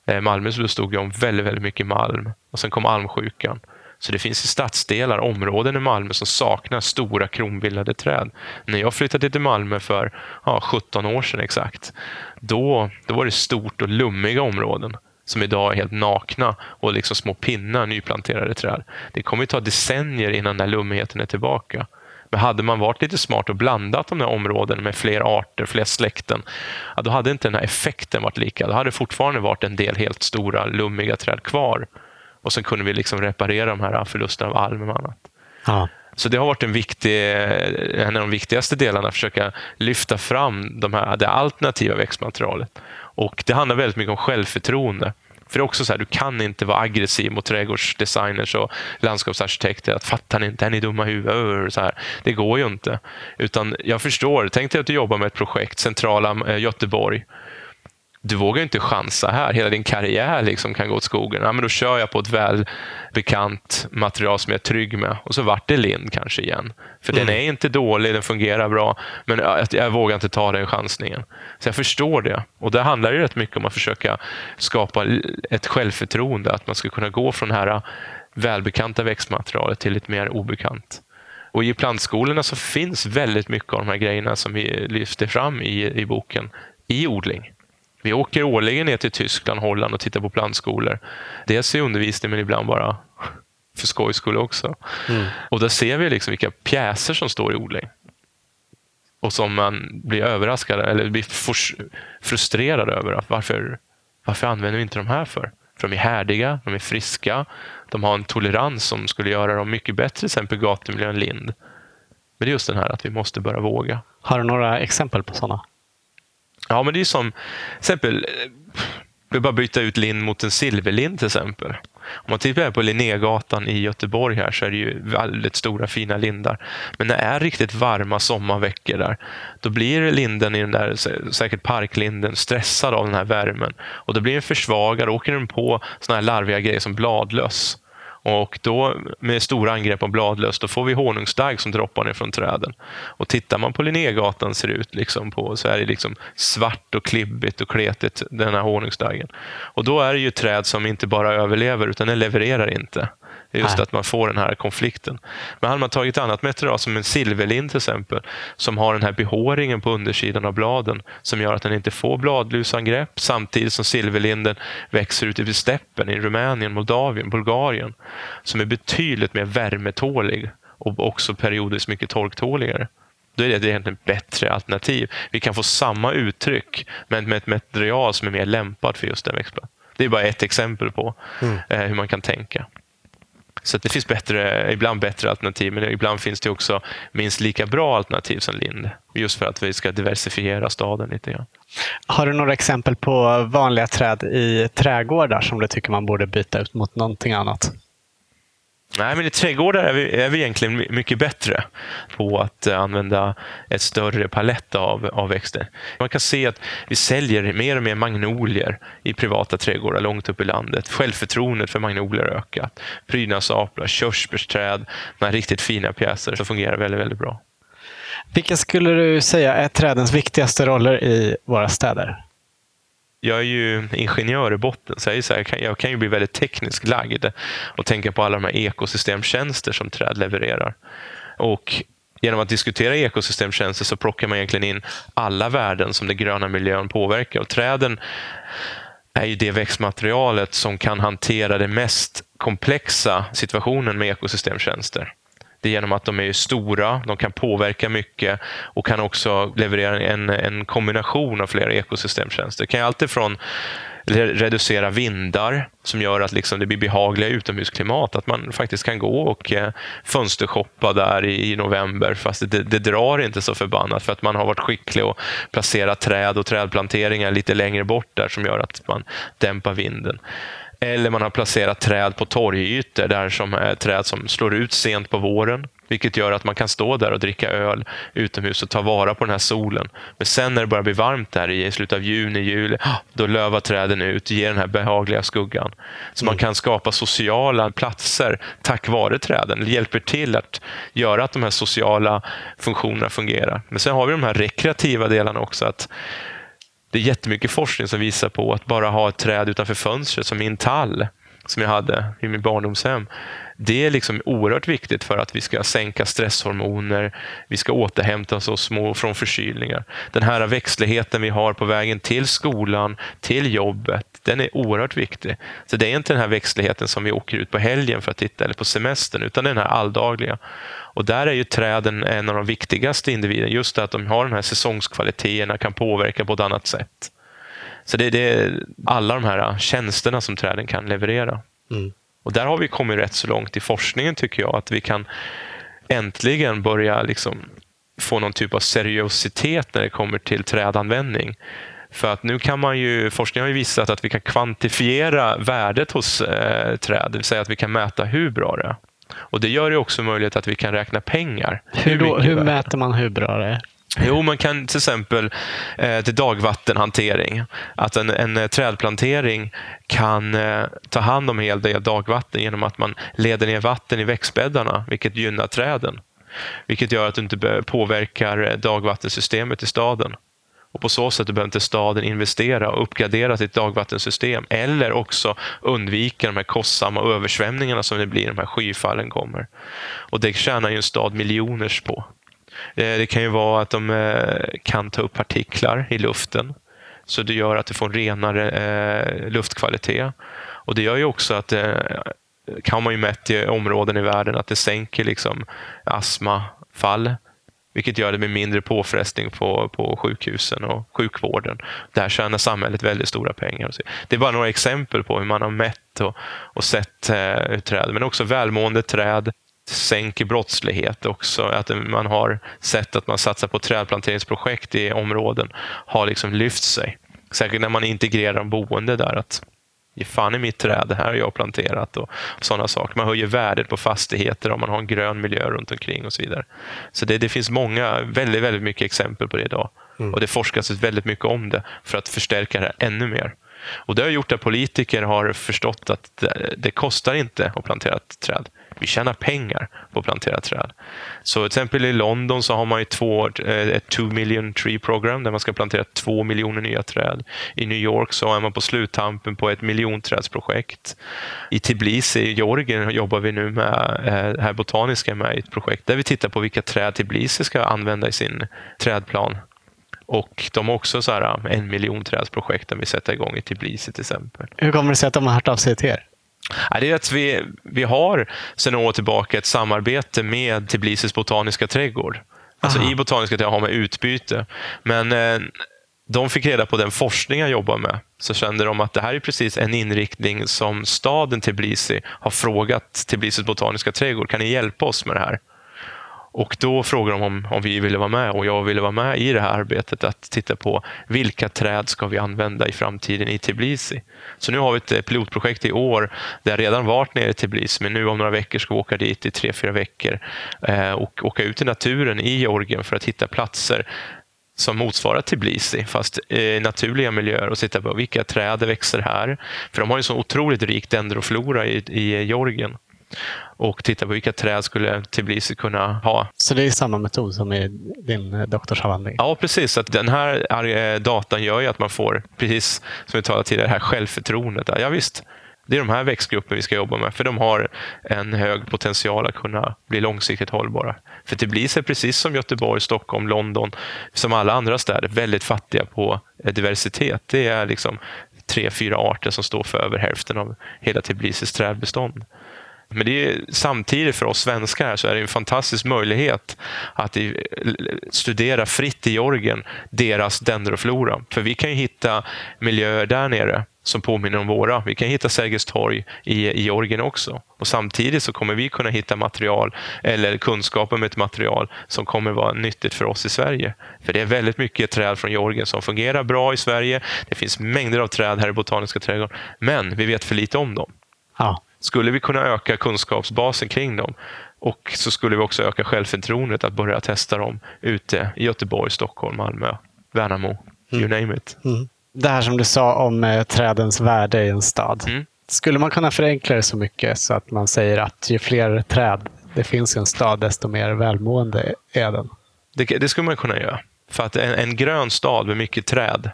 Eh, Malmö bestod om väldigt, väldigt mycket malm och sen kom almsjukan. Så det finns i stadsdelar, områden i Malmö som saknar stora kronbildade träd. När jag flyttade till Malmö för ja, 17 år sedan exakt, då, då var det stort och lummiga områden som idag är helt nakna och liksom små pinnar nyplanterade träd. Det kommer att ta decennier innan den lummigheten är tillbaka. Men hade man varit lite smart och blandat de här områdena med fler arter, fler släkten, ja, då hade inte den här effekten varit lika. Då hade det fortfarande varit en del helt stora, lummiga träd kvar. Och sen kunde vi liksom reparera de här förlusterna av alm och annat. Ja. Så det har varit en, viktig, en av de viktigaste delarna, att försöka lyfta fram de här, det alternativa växtmaterialet. Och Det handlar väldigt mycket om självförtroende. För det är också så här, du kan inte vara aggressiv mot trädgårdsdesigners och landskapsarkitekter. Att fattar ni inte, är ni dumma huvud? Så här. Det går ju inte. Utan jag förstår, tänk dig att du jobbar med ett projekt, centrala eh, Göteborg du vågar inte chansa här. Hela din karriär liksom kan gå åt skogen. Ja, men då kör jag på ett välbekant material som jag är trygg med. Och så vart det lind kanske igen. För mm. den är inte dålig, den fungerar bra. Men jag, jag, vågar inte ta den chansningen. Så jag förstår det. Och det handlar ju rätt mycket om att försöka skapa ett självförtroende. Att man ska kunna gå från det här välbekanta växtmaterialet till ett mer obekant. Och I plantskolorna så finns väldigt mycket av de här grejerna som vi lyfter fram i, i boken i odling. Vi åker årligen ner till Tyskland, Holland och tittar på plantskolor. Dels i undervisning, men ibland bara för skojs skull också. Mm. Och där ser vi liksom vilka pjäser som står i odling. Och som man blir överraskad eller blir frustrerad över. Varför, Varför använder vi inte de här för? För de är härdiga, de är friska, de har en tolerans som skulle göra dem mycket bättre, till exempel gatumiljön lind. Men det är just den här att vi måste börja våga. Har du några exempel på sådana? Ja, men det är som, till exempel, eh, vi bara byta ut lind mot en silverlind till exempel. Om man tittar på Linnégatan i Göteborg här så är det ju väldigt stora fina lindar. Men när det är riktigt varma sommarveckor där, då blir linden i den där, säkert parklinden, stressad av den här värmen. Och då blir den försvagad, och åker den på såna här larviga grejer som bladlöss. Och då med stora angrepp på bladlöss, då får vi honungsdagg som droppar ner från träden. Och tittar man på Linnégatan ser ut liksom på, så är det liksom svart och klibbigt och kletigt, den här honungsdaggen. Och då är det ju träd som inte bara överlever, utan den levererar inte. Just Nej. att man får den här konflikten. Men hade man tagit annat material, som en silverlind till exempel, som har den här behåringen på undersidan av bladen, som gör att den inte får bladlusangrepp, samtidigt som silverlinden växer ute i steppen i Rumänien, Moldavien, Bulgarien, som är betydligt mer värmetålig och också periodiskt mycket torktåligare. Då är det egentligen ett bättre alternativ. Vi kan få samma uttryck, men med ett material som är mer lämpat för just den växtplan. Det är bara ett exempel på mm. Eh, hur man kan tänka. Så det finns bättre, ibland bättre alternativ, men ibland finns det också minst lika bra alternativ som Lind. Just för att vi ska diversifiera staden lite grann. Har du några exempel på vanliga träd i trädgårdar som du tycker man borde byta ut mot någonting annat? Nej, men i trädgårdar är vi, är vi egentligen mycket bättre på att eh, använda ett större palett av, av växter. Man kan se att vi säljer mer och mer magnolier i privata trädgårdar långt upp i landet. Självförtroendet för magnolier har ökat. Prydnadsaplar, körsbärsträd, de här riktigt fina pjäser som fungerar väldigt, väldigt bra. Vilka skulle du säga är trädens viktigaste roller i våra städer? Jag är ju ingenjör i botten, så jag, är så här, jag kan ju bli väldigt tekniskt lagd och tänka på alla de här ekosystemtjänster som träd levererar. Och genom att diskutera ekosystemtjänster så plockar man egentligen in alla värden som den gröna miljön påverkar. Och träden är ju det växtmaterialet som kan hantera den mest komplexa situationen med ekosystemtjänster. Det är genom att de är stora, de kan påverka mycket och kan också leverera en, en kombination av flera ekosystemtjänster. Det kan alltifrån reducera vindar som gör att liksom det blir behagliga utomhusklimat. Att man faktiskt kan gå och eh, fönstershoppa där i, i november fast det, det, drar inte så förbannat för att man har varit skicklig och placera träd och trädplanteringar lite längre bort där som gör att man dämpar vinden. Eller man har placerat träd på torgytor, där som är träd som slår ut sent på våren. Vilket gör att man kan stå där och dricka öl utomhus och ta vara på den här solen. Men sen när det börjar bli varmt där i slutet av juni, juli, då lövar träden ut, och ger den här behagliga skuggan. Så mm. man kan skapa sociala platser tack vare träden. Det hjälper till att göra att de här sociala funktionerna fungerar. Men sen har vi de här rekreativa delarna också. att det är jättemycket forskning som visar på att bara ha ett träd utanför fönstret, som min tall, som jag hade i min barndomshem. Det är liksom oerhört viktigt för att vi ska sänka stresshormoner, vi ska återhämta oss små från förkylningar. Den här växtligheten vi har på vägen till skolan, till jobbet, den är oerhört viktig. Så det är inte den här växtligheten som vi åker ut på helgen för att titta, eller på semestern, utan den här alldagliga. Och där är ju träden en av de viktigaste individerna. Just det att de har de här säsongskvaliteterna, kan påverka på ett annat sätt. Så det, det är alla de här tjänsterna som träden kan leverera. Mm. Och där har vi kommit rätt så långt i forskningen tycker jag, att vi kan äntligen börja liksom få någon typ av seriositet när det kommer till trädanvändning. För att nu kan man ju, forskningen har ju visat att vi kan kvantifiera värdet hos eh, träd, det vill säga att vi kan mäta hur bra det är. Och Det gör det också möjligt att vi kan räkna pengar. Hur, då, hur mäter man hur bra det är? Jo, man kan till exempel eh, till dagvattenhantering. Att en, en eh, trädplantering kan eh, ta hand om en hel del dagvatten genom att man leder ner vatten i växtbäddarna, vilket gynnar träden. Vilket gör att du inte påverkar eh, dagvattensystemet i staden. Och På så sätt behöver inte staden investera och uppgradera sitt dagvattensystem eller också undvika de här kostsamma översvämningarna som det blir när de här skyfallen kommer. Och Det tjänar ju en stad miljoners på. Eh, det kan ju vara att de eh, kan ta upp partiklar i luften så det gör att du får en renare eh, luftkvalitet. Och Det gör ju också att kan man ju mätt i områden i världen att det sänker liksom astmafall vilket gör det med mindre påfrestning på, på sjukhusen och sjukvården. Där tjänar samhället väldigt stora pengar. Det är bara några exempel på hur man har mätt och, och sett eh, träd. Men också välmående träd sänker brottslighet också. Att man har sett att man satsar på trädplanteringsprojekt i områden har liksom lyft sig. Särskilt när man integrerar de boende där. att Ge fan i mitt träd, det här har jag planterat och sådana saker. Man höjer värdet på fastigheter om man har en grön miljö runt omkring och så vidare. Så det, det finns många, väldigt, väldigt mycket exempel på det idag. Mm. Och det forskas väldigt mycket om det för att förstärka det ännu mer. Och Det har gjort att politiker har förstått att det, det kostar inte att plantera ett träd vi tjänar pengar på att plantera träd. Så till exempel i London så har man ju två, eh, ett 2 million tree program där man ska plantera två miljoner nya träd. I New York så är man på sluttampen på ett miljonträdsprojekt. I Tbilisi i Georgien jobbar vi nu med, eh, här Botaniska med i ett projekt där vi tittar på vilka träd Tbilisi ska använda i sin trädplan. Och de har också så här eh, en miljon trädsprojekt där vi sätter igång i Tbilisi till exempel. Hur kommer det sig att de har hört av sig till er? Det är att vi, vi har sedan några år tillbaka ett samarbete med Tbilisis botaniska trädgård. Alltså Aha. i botaniska trädgård har man utbyte. Men eh, de fick reda på den forskning jag jobbar med. Så kände de att det här är precis en inriktning som staden Tbilisi har frågat Tbilisis botaniska trädgård. Kan ni hjälpa oss med det här? Och då frågade de om, om vi ville vara med och jag ville vara med i det här arbetet att titta på vilka träd ska vi använda i framtiden i Tbilisi. Så nu har vi ett eh, pilotprojekt i år där jag redan varit nere i Tbilisi men nu om några veckor ska vi åka dit i tre, fyra veckor eh, och åka ut i naturen i Georgien för att hitta platser som motsvarar Tbilisi, fast i naturliga miljöer och titta på vilka träd växer här. För de har ju så otroligt rik dendroflora i, i Georgien och titta på vilka träd skulle Tbilisi kunna ha. Så det är samma metod som i din eh, doktorsavhandling? Ja, precis. Att den här eh, datan gör ju att man får, precis som vi talade tidigare, det här självförtroendet. Ja, visst, det är de här växtgrupperna vi ska jobba med, för de har en hög potential att kunna bli långsiktigt hållbara. För Tbilisi är precis som Göteborg, Stockholm, London, som alla andra städer, väldigt fattiga på eh, diversitet. Det är liksom tre, fyra arter som står för över hälften av hela Tbilisis trädbestånd. Men det är, samtidigt för oss svenskar så är det en fantastisk möjlighet att studera fritt i Georgien deras dendroflora. För vi kan ju hitta miljöer där nere som påminner om våra. Vi kan hitta Sergels torg i, i Georgien också. Och Samtidigt så kommer vi kunna hitta material eller kunskap om ett material som kommer vara nyttigt för oss i Sverige. För det är väldigt mycket träd från Georgien som fungerar bra i Sverige. Det finns mängder av träd här i Botaniska trädgården, men vi vet för lite om dem. Ja. Skulle vi kunna öka kunskapsbasen kring dem och så skulle vi också öka självförtroendet att börja testa dem ute i Göteborg, Stockholm, Malmö, Värnamo, mm. you name it. Mm. Det här som du sa om eh, trädens värde i en stad. Mm. Skulle man kunna förenkla det så mycket så att man säger att ju fler träd det finns i en stad, desto mer välmående är den? Det, det skulle man kunna göra. För att en, en grön stad med mycket träd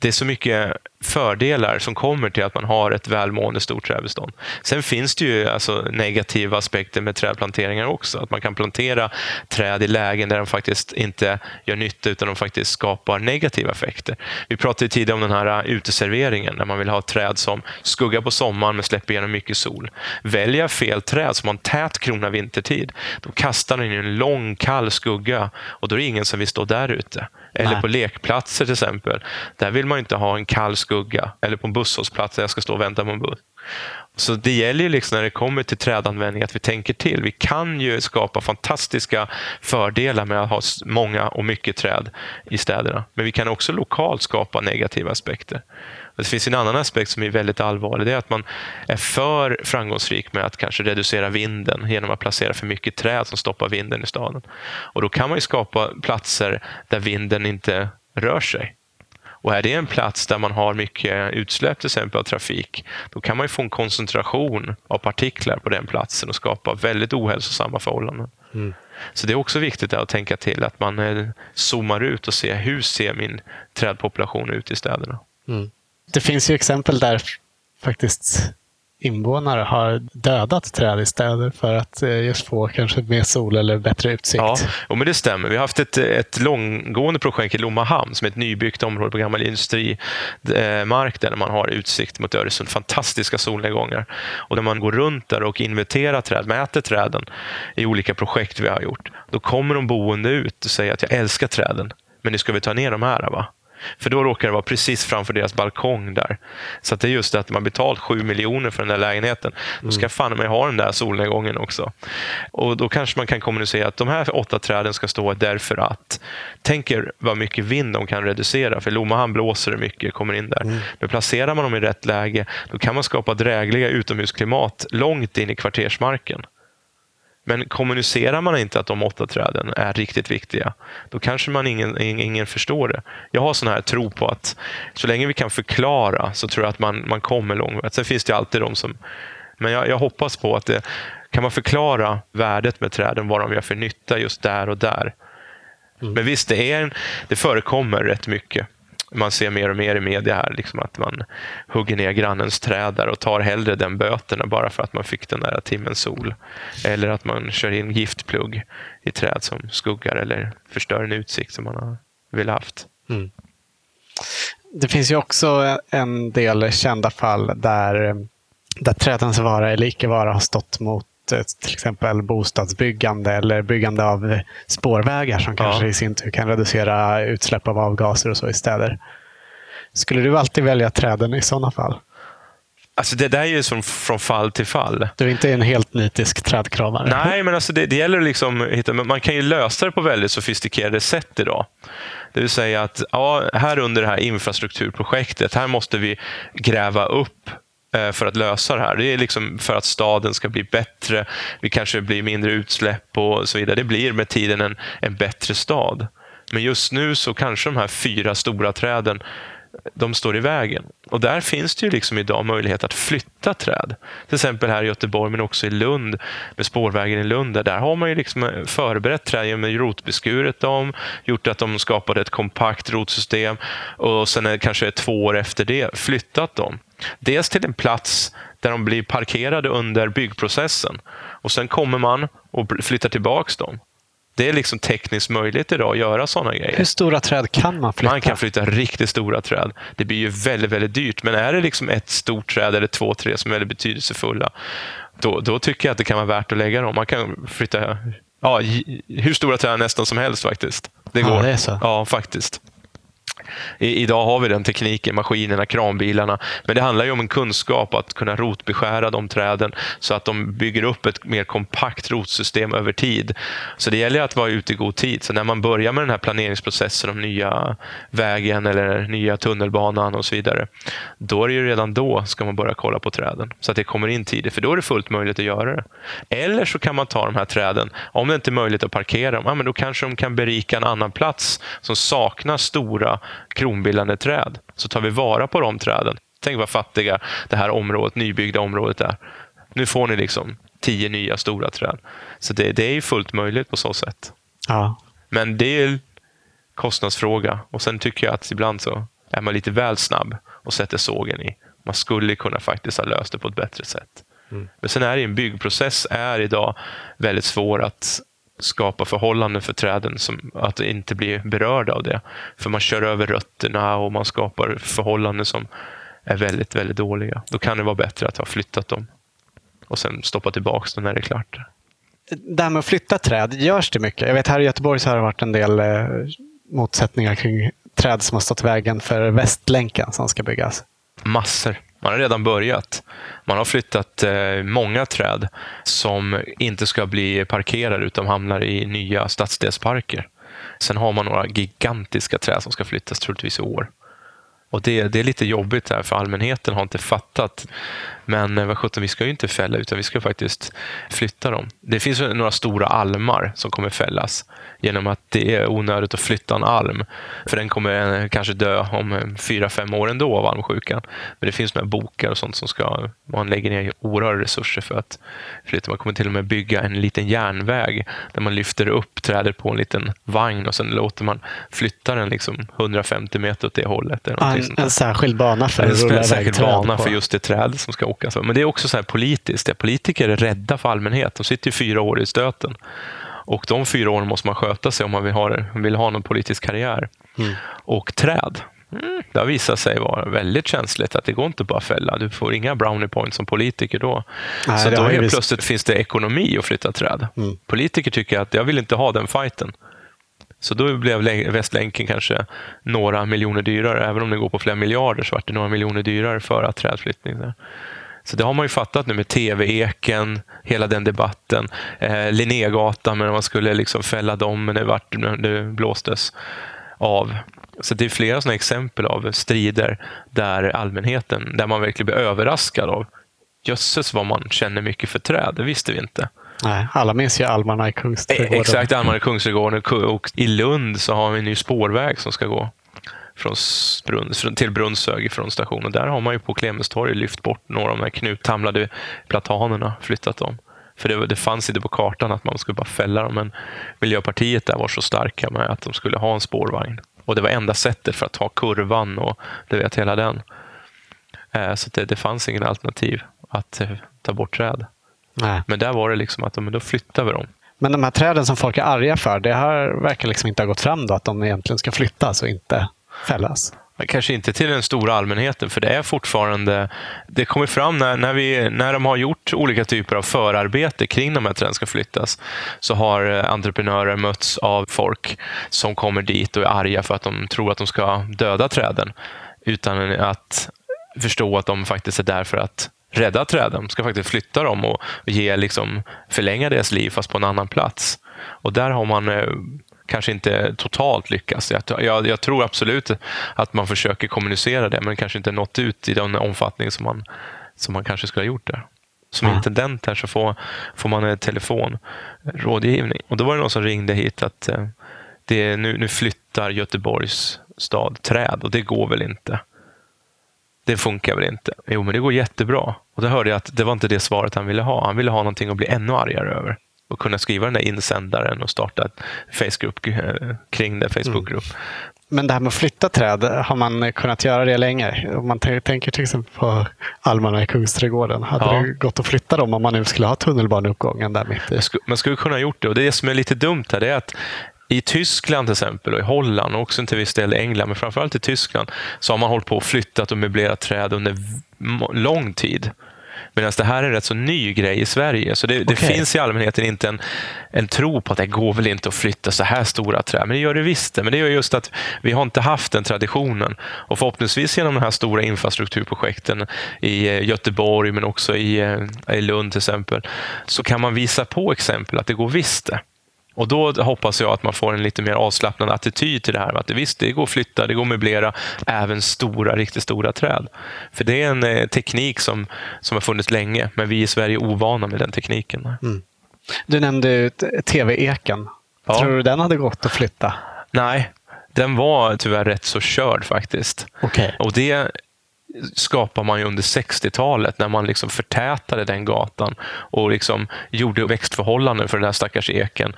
det är så mycket fördelar som kommer till att man har ett välmående stort trädbestånd. Sen finns det ju alltså negativa aspekter med trädplanteringar också. Att man kan plantera träd i lägen där de faktiskt inte gör nytta utan de faktiskt skapar negativa effekter. Vi pratade tidigare om den här uh, uteserveringen när man vill ha träd som skuggar på sommaren men släpper igenom mycket sol. Väljer fel träd som har en tät krona vintertid, då kastar den en lång kall skugga och då är det ingen som vill stå där ute. Eller Nej. på lekplatser till exempel. Där vill man inte ha en kall skugga. Eller på en busshållplats där jag ska stå och vänta på en buss. Så det gäller ju liksom när det kommer till trädanvändning att vi tänker till. Vi kan ju skapa fantastiska fördelar med att ha många och mycket träd i städerna. Men vi kan också lokalt skapa negativa aspekter. Det finns en annan aspekt som är väldigt allvarlig. Det är att man är för framgångsrik med att kanske reducera vinden genom att placera för mycket träd som stoppar vinden i staden. Och Då kan man skapa platser där vinden inte rör sig. Och är det en plats där man har mycket utsläpp till exempel av trafik, då kan man få en koncentration av partiklar på den platsen och skapa väldigt ohälsosamma förhållanden. Mm. Så det är också viktigt att tänka till att man eh, zoomar ut och ser hur ser min trädpopulation ut i städerna. Mm det finns ju exempel där faktiskt invånare har dödat träd i städer för att eh, just få kanske mer sol eller bättre utsikt. Ja, och men det stämmer. Vi har haft ett, eh, ett långgående projekt i Lomma hamn som är ett nybyggt område på gammal industrimark eh, där man har utsikt mot Öresund. Fantastiska solnedgångar. Och när man går runt där och inventerar träd, mäter träden i olika projekt vi har gjort, då kommer de boende ut och säger att jag älskar träden, men nu ska vi ta ner de här. Va? För då råkar det vara precis framför deras balkong där. Så det är just det att man betalt 7 miljoner för den där lägenheten. Då ska mm. fan mig ha den där solnedgången också. Och då kanske man kan kommunicera att de här åtta träden ska stå därför att. Tänk er vad mycket vind de kan reducera. För Lommahamn blåser det mycket, kommer in där. Mm. Men placerar man dem i rätt läge, då kan man skapa drägliga utomhusklimat långt in i kvartersmarken. Men kommunicerar man inte att de åtta träden är riktigt viktiga, då kanske man ingen, ingen förstår det. Jag har sån här tro på att så länge vi kan förklara så tror jag att man, man kommer långt. Sen finns det alltid de som... Men jag, jag hoppas på att det, kan man förklara värdet med träden, vad de gör för nytta just där och där. Mm. Men visst, det, är en, det förekommer rätt mycket man ser mer och mer i media här, liksom att man hugger ner grannens träd där och tar hellre den böterna bara för att man fick den där timmen sol. Eller att man kör in giftplugg i träd som skuggar eller förstör en utsikt som man har velat haft. Mm. Det finns ju också en del kända fall där, där trädens vara eller icke vara har stått mot till exempel bostadsbyggande eller byggande av spårvägar som kanske ja. i sin tur kan reducera utsläpp av avgaser och så i städer. Skulle du alltid välja träden i sådana fall? Alltså det där är ju som från fall till fall. Du är inte en helt nitisk trädkramare? Nej, men alltså det, det gäller liksom att hitta, man kan ju lösa det på väldigt sofistikerade sätt idag. Det vill säga att ja, här under det här infrastrukturprojektet, här måste vi gräva upp Eh, Eh, för att lösa det här. Det är liksom för att staden ska bli bättre. Vi kanske blir mindre utsläpp och så vidare. Det blir med tiden en, en bättre stad. Men just nu så kanske de här fyra stora träden de står i vägen. Och där finns det ju liksom idag möjlighet att flytta träd. Till exempel här i Göteborg, men också i Lund, med spårvägen i Lund. Där har man ju liksom eh, förberett träd genom att dem, gjort att de skapade ett kompakt rotsystem och sen kanske två år efter det flyttat dem. Dels till en plats där de blir parkerade under byggprocessen och sen kommer man och flyttar tillbaka dem. Det är liksom tekniskt möjligt idag att göra sådana grejer. Hur stora träd kan man flytta? Man kan flytta riktigt stora träd. Det blir ju väldigt, väldigt dyrt. Men är det liksom ett stort träd eller två, tre som är väldigt betydelsefulla, då, då tycker jag att det kan vara värt att lägga dem. Man kan flytta ja, hur stora träd nästan som helst faktiskt. Det går. Ja, det är så. Ja, faktiskt. I, idag har vi den tekniken, maskinerna, kranbilarna. Men det handlar ju om en kunskap att kunna rotbeskära de träden så att de bygger upp ett mer kompakt rotsystem över tid. Så det gäller att vara ute i god tid. Så när man börjar med den här planeringsprocessen om nya vägen eller nya tunnelbanan och så vidare, då är det ju redan då ska man börja kolla på träden så att det kommer in tidigt, för då är det fullt möjligt att göra det. Eller så kan man ta de här träden, om det inte är möjligt att parkera dem, ja, men då kanske de kan berika en annan plats som saknar stora kronbildande träd. Så tar vi vara på de träden. Tänk vad fattiga det här området, nybyggda området är. Nu får ni liksom tio nya stora träd. Så det, det är fullt möjligt på så sätt. Ja. Men det är kostnadsfråga. Och sen tycker jag att ibland så är man lite väl snabb och sätter sågen i. Man skulle kunna faktiskt ha löst det på ett bättre sätt. Mm. Men sen är det en byggprocess är idag väldigt svår att skapa förhållanden för träden som att inte bli berörda av det. För man kör över rötterna och man skapar förhållanden som är väldigt, väldigt dåliga. Då kan det vara bättre att ha flyttat dem och sen stoppa tillbaka dem när det är klart. Det här med att flytta träd, görs det mycket? Jag vet här i Göteborg så har det varit en del eh, motsättningar kring träd som har stått i vägen för Västlänken som ska byggas. Massor. Man har redan börjat. Man har flyttat eh, många träd som inte ska bli parkerade utan hamnar i nya stadsdelsparker. Sen har man några gigantiska träd som ska flyttas troligtvis i år. Och det, det är lite jobbigt där för allmänheten har inte fattat. Men eh, vad sjutton, vi ska ju inte fälla utan vi ska faktiskt flytta dem. Det finns några stora almar som kommer fällas genom att det är onödigt att flytta en alm. För den kommer eh, kanske dö om eh, fyra, fem år ändå av almsjukan. Men det finns några bokar och sånt som ska, man lägger ner oerhörda resurser för att flytta. Man kommer till och med bygga en liten järnväg där man lyfter upp trädet på en liten vagn och sen låter man flytta den liksom 150 meter åt det hållet. Där. en särskild bana för en, att rulla en iväg särskild träd bana på. för just det träd som ska åkas. Men det är också så här politiskt. Det politiker är rädda för allmänhet. De sitter ju fyra år i stöten. Och de fyra åren måste man sköta sig om man vill ha, vill ha någon politisk karriär. Mm. Och träd. Mm, det har visat sig vara väldigt känsligt. att Det går inte bara att fälla. Du får inga brownie points som politiker då. Nej, så då helt visat- plötsligt finns det ekonomi att flytta träd. Mm. Politiker tycker att jag vill inte ha den fighten. Så då blev Lä- Västlänken kanske några miljoner dyrare. Även om det går på flera miljarder så vart det några miljoner dyrare för att trädflyttning. Så det har man ju fattat nu med TV-eken, hela den debatten. Eh, Linnégatan, men man skulle liksom fälla dem, men det, vart, det blåstes av. Så det är flera sådana exempel av strider där allmänheten, där man verkligen blir överraskad av jösses vad man känner mycket för träd, det visste vi inte. Nej, alla minns ju almarna i Kungsträdgården. Exakt, Almarna Kungsträdgården och i Lund så har vi en ny spårväg som ska gå från Brunn, från- till Brunnshög från stationen. Där har man ju på Clemenstorg lyft bort några av de här knuttamlade platanerna, flyttat dem. För det, det fanns inte på kartan att man skulle bara fälla dem, men Miljöpartiet där var så starka med att de skulle ha en spårvagn. Och det var enda sättet för att ta kurvan och du vet, hela den. Eh, Så det, det fanns ingen alternativ att eh, ta bort träd. Nej. Men där var det liksom att men då flyttar vi dem. Men de här träden som folk är arga för, det här verkar liksom inte ha gått fram då, att de egentligen ska flyttas och inte fällas. Men Kanske inte till den stora allmänheten, för det är fortfarande... Det kommer fram när, när, vi, när de har gjort olika typer av förarbete kring de här träden ska flyttas, så har eh, entreprenörer mötts av folk som kommer dit och är arga för att de tror att de ska döda träden, utan att förstå att de faktiskt är där för att rädda träden. De ska faktiskt flytta dem och ge, liksom, förlänga deras liv, fast på en annan plats. Och där har man eh, kanske inte totalt lyckats. Jag, jag, tror absolut att man försöker kommunicera det, men kanske inte nått ut i den omfattning som man, som man kanske skulle ha gjort där. Som Ja. intendent här så får, får man en telefonrådgivning. Och då var det någon som ringde hit att eh, det, nu, nu flyttar Göteborgs stad träd och det går väl inte. Det funkar väl inte? Jo, men det går jättebra. Och då hörde jag att det var inte det svaret han ville ha. Han ville ha någonting att bli ännu argare över. Och kunna skriva den där insändaren och starta ett Facebookgrupp eh, kring det. Facebookgrupp. Men det här med att flytta träd, har man kunnat göra det länge? Om man tänker till exempel på almarna i Kungsträdgården. Hade Ja. det gått att flytta dem om man nu skulle ha tunnelbaneuppgången där mitt i? Man skulle, man skulle kunna ha gjort det. Och det som är lite dumt här är att i Tyskland till exempel och i Holland och också till viss del i England, men framförallt i Tyskland, så har man hållit på och flyttat och möblerat träd under lång tid. Medan det här är en rätt så ny grej i Sverige. Så det, det Okej. finns i allmänheten inte en, en tro på att det går väl inte att flytta så här stora träd. Men det gör det visst. det. Men det är just att vi har inte haft den traditionen. Och förhoppningsvis genom de här stora infrastrukturprojekten i eh, Göteborg, men också i, eh, i Lund till exempel, så kan man visa på exempel att det går visst det. Och då hoppas jag att man får en lite mer avslappnad attityd till det här. Att det, visst, det går att flytta, det går att möblera även stora, riktigt stora träd. För det är en eh, teknik som, som har funnits länge, men vi i Sverige är ovana med den tekniken. Du nämnde TV-eken. Ja. Tror du den hade gått att flytta? Nej, den var tyvärr rätt så körd faktiskt. Okej. Och det skapar man ju under 60-talet när man liksom förtätade den gatan och liksom gjorde växtförhållanden för den här stackars eken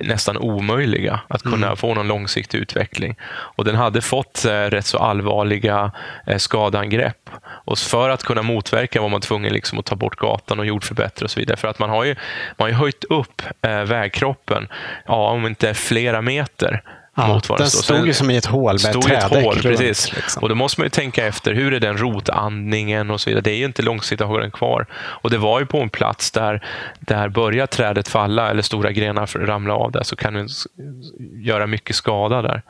nästan omöjliga att kunna få någon långsiktig utveckling. Och Den hade fått eh, rätt så allvarliga eh, skadeangrepp. Och för att kunna motverka var man tvungen liksom att ta bort gatan och jordförbättra och så vidare. För att man har ju, man har ju höjt upp eh, vägkroppen, ja, om inte flera meter. Ja, den stod ju som i ett hål med stod ett hål, runt, precis. liksom. Och då måste man ju tänka efter, hur är den rotandningen och så vidare. Det är ju inte den kvar. Och det var ju på en plats där, där börjar trädet falla eller stora grenar ramla av där så kan s- göra mycket skada där.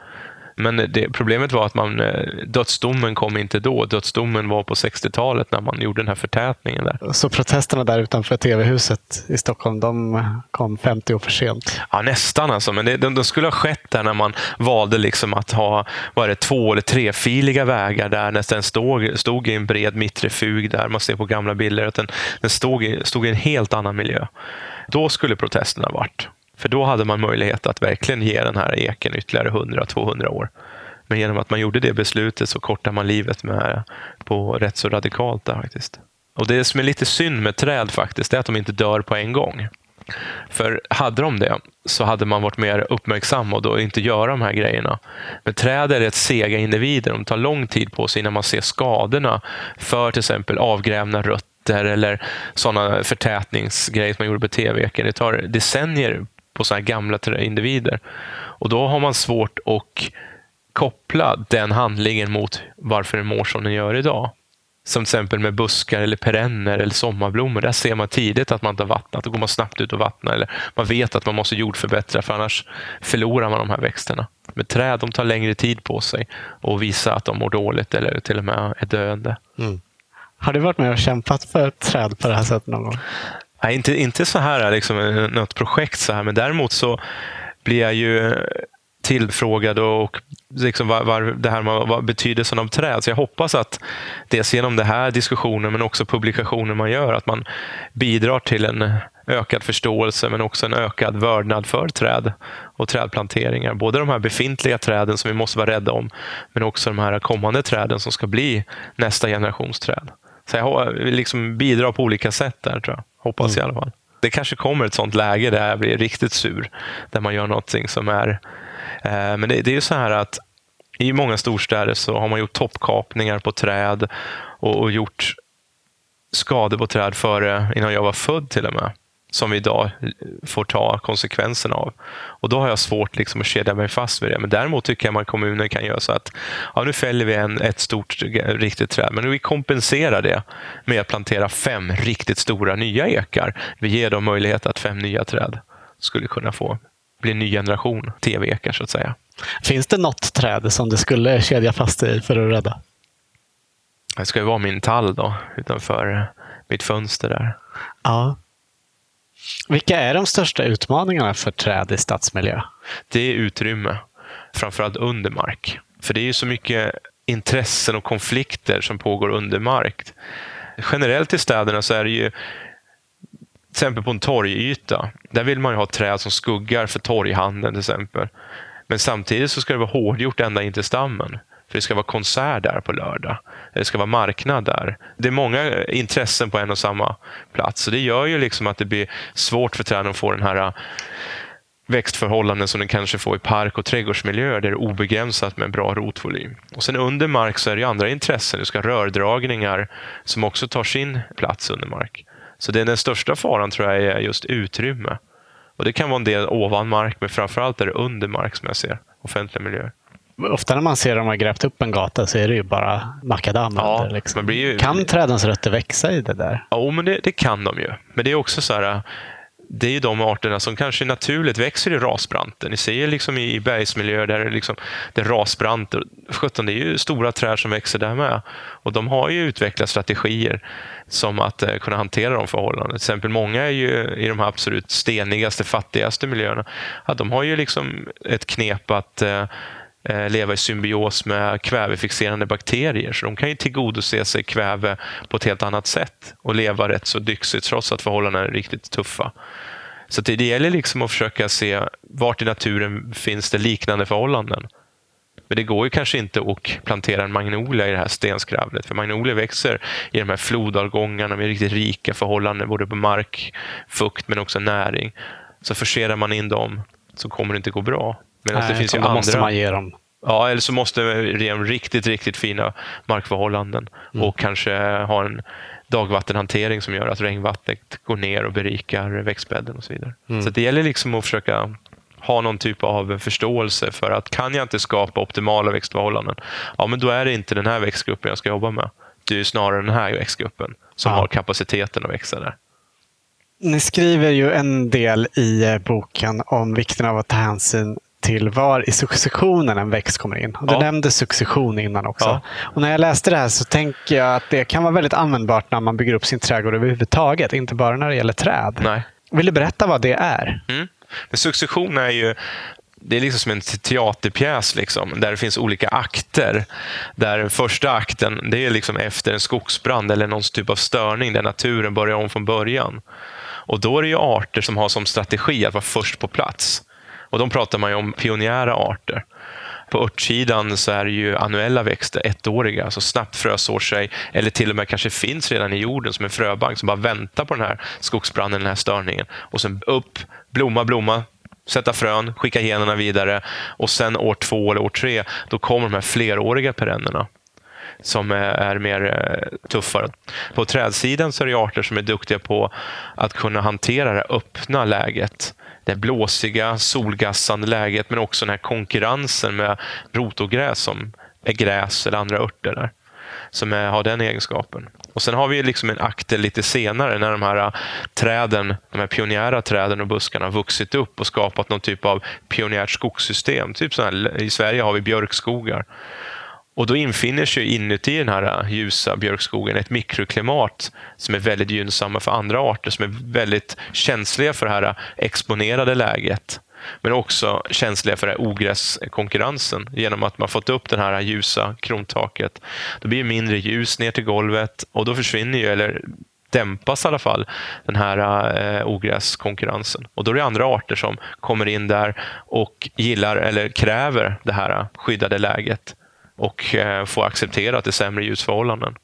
Men det, problemet var att man, eh, dödsdomen kom inte då. Dödsdomen var på 60-talet när man gjorde den här förtätningen där. Så protesterna där utanför TV-huset i Stockholm, de kom 50 år för sent. Ja, nästan alltså. Men det, de, de skulle ha skett där när man valde liksom att ha vad är det, två eller trefiliga vägar där nästan stod, stod i en bred mittrefug där. Man ser på gamla bilder att den, den stod, i, stod i en helt annan miljö. Då skulle protesterna varit. För då hade man möjlighet att verkligen ge den här eken ytterligare 100-200 år. Men genom att man gjorde det beslutet så kortar man livet med, på rätt så radikalt där faktiskt. Och det som är lite synd med träd faktiskt, är att de inte dör på en gång. För hade de det så hade man varit mer uppmärksam och då inte göra de här grejerna. Men träd är rätt sega individer. De tar lång tid på sig innan man ser skadorna för till exempel avgrävna rötter eller sådana förtätningsgrejer som man gjorde på tv Det tar decennier på sådana här gamla individer. Och då har man svårt att koppla den handlingen mot varför den mår som den gör idag. Som till exempel med buskar eller perenner eller sommarblommor. Där ser man tidigt att man inte har vattnat. Då går man snabbt ut och vattnar. Eller man vet att man måste jordförbättra för annars förlorar man de här växterna. Men träd de tar längre tid på sig och visa att de mår dåligt eller till och med är döende. Mm. Har du varit med och kämpat för träd på det här sättet någon gång? Nej, inte, inte så här, liksom, eh, något projekt så här, men däremot så blir jag ju tillfrågad och liksom var, var, det här med vad betydelsen av träd. Så jag hoppas att dels genom den här diskussionen men också publikationer man gör, att man bidrar till en ökad förståelse men också en ökad vördnad för träd och trädplanteringar. Både de här befintliga träden som vi måste vara rädda om, men också de här kommande träden som ska bli nästa generations träd. Så jag liksom bidrar på olika sätt där, tror jag. Hoppas mm. i alla fall. Det kanske kommer ett sånt läge där jag blir riktigt sur, där man gör någonting som är Eh, men det, det är ju så här att i många storstäder så har man gjort toppkapningar på träd och, och gjort skador på träd före, innan jag var född till och med som vi idag får ta konsekvenserna av. Och Då har jag svårt liksom att kedja mig fast vid det. Men däremot tycker jag att kommunen kan göra så att ja, nu fäller vi en, ett stort riktigt träd, men vi kompenserar det med att plantera fem riktigt stora nya ekar. Vi ger dem möjlighet att fem nya träd skulle kunna få bli en ny generation tv-ekar så att säga. Finns det något träd som du skulle kedja fast dig för att rädda? Det ska ju vara min tall då, utanför mitt fönster där. Ja. Vilka är de största utmaningarna för träd i stadsmiljö? Det är utrymme, framförallt under mark. För det är ju så mycket intressen och konflikter som pågår under mark. Generellt i städerna så är det ju till exempel på en torgyta, där vill man ju ha träd som skuggar för torghandeln till exempel. Men samtidigt så ska det vara hårdgjort ända in till stammen. För det ska vara konsert där på lördag. Det ska vara marknad där. Det är många intressen på en och samma plats. Så det gör ju liksom att det blir svårt för träden att få den här äh, växtförhållanden som den kanske får i park och trädgårdsmiljöer där det är obegränsat med bra rotvolym. Och sen under mark så är det andra intressen. Du ska ha rördragningar som också tar sin plats under mark. Så det är den största faran tror jag är just utrymme. Och Det kan vara en del ovan mark, men framförallt är det under mark som jag ser offentliga miljöer. Ofta när man ser dem har grävt upp en gata så är det ju bara makadam. Ja, liksom. ju... Kan trädens rötter växa i det där? Ja, men det, det, kan de ju. Men det är också så här, det är ju de arterna som kanske naturligt växer i rasbranten. Ni ser liksom i, bergsmiljöer där det, liksom, det är rasbrant. Sjutton, det är ju stora träd som växer där med. Och de har ju utvecklat strategier som att eh, kunna hantera de förhållandena. Till exempel många är ju i de här absolut stenigaste, fattigaste miljöerna. Ja, de har ju liksom ett knep att eh, Eh, leva i symbios med kvävefixerande bakterier. Så de kan ju tillgodose sig kväve på ett helt annat sätt och leva rätt så dyxigt trots att förhållandena är riktigt tuffa. Så det, gäller liksom att försöka se vart i naturen finns det liknande förhållanden. Men det går ju kanske inte att plantera en magnolia i det här stenskravlet. För magnolia växer i de här flodavgångarna med riktigt rika förhållanden både på mark, fukt men också näring. Så forcerar man in dem så kommer det inte gå bra. Medan det finns ju andra... måste man ge dem. Ja, eller så måste man ge dem riktigt, riktigt fina markförhållanden mm. och kanske ha en dagvattenhantering som gör att regnvattnet går ner och berikar växtbädden och så vidare. Mm. Så det gäller liksom att försöka ha någon typ av förståelse för att kan jag inte skapa optimala växtförhållanden, ja men då är det inte den här växtgruppen jag ska jobba med. Det är snarare den här växtgruppen som ja. har kapaciteten att växa där. Ni skriver ju en del i eh, boken om vikten av att ta hänsyn till var i successionen en växt kommer in. du ja. nämnde succession innan också. Ja. Och när jag läste det här så tänker jag att det kan vara väldigt användbart när man bygger upp sin trädgård överhuvudtaget. Inte bara när det gäller träd. Nej. Vill du berätta vad det är? Mm. Men succession är ju det är liksom som en teaterpjäs liksom, där det finns olika akter. Där första akten det är liksom efter en skogsbrand eller någon typ av störning där naturen börjar om från början. Och Då är det ju arter som har som strategi att vara först på plats. Och De pratar man ju om pionjära arter. På örtsidan så är det ju annuella växter, ettåriga, som snabbt frösår sig eller till och med kanske finns redan i jorden som en fröbank som bara väntar på den här skogsbranden, den här störningen. Och sen upp, blomma, blomma, sätta frön, skicka generna vidare och sen år två eller år tre, då kommer de här fleråriga perennerna som är mer eh, tuffare. På trädsidan så är det arter som är duktiga på att kunna hantera det öppna läget. Det blåsiga, solgassande läget, men också den här konkurrensen med rotogräs som är gräs eller andra örter. Där, som är, har den egenskapen. Och Sen har vi liksom en akter lite senare när de här eh, träden, de här pionjära träden och buskarna har vuxit upp och skapat någon typ av pionjärt skogssystem. Typ så här, I Sverige har vi björkskogar. Och då infinner sig inuti den här ljusa björkskogen ett mikroklimat som är väldigt gynnsamma för andra arter som är väldigt känsliga för det här exponerade läget men också känsliga för ogräskonkurrensen genom att man fått upp det här ljusa krontaket. Då blir det mindre ljus ner till golvet och då försvinner ju, eller dämpas i alla fall, den här eh, ogräskonkurrensen. Och då är det andra arter som kommer in där och gillar eller kräver det här skyddade läget och eh, få acceptera att det är sämre ljusförhållanden.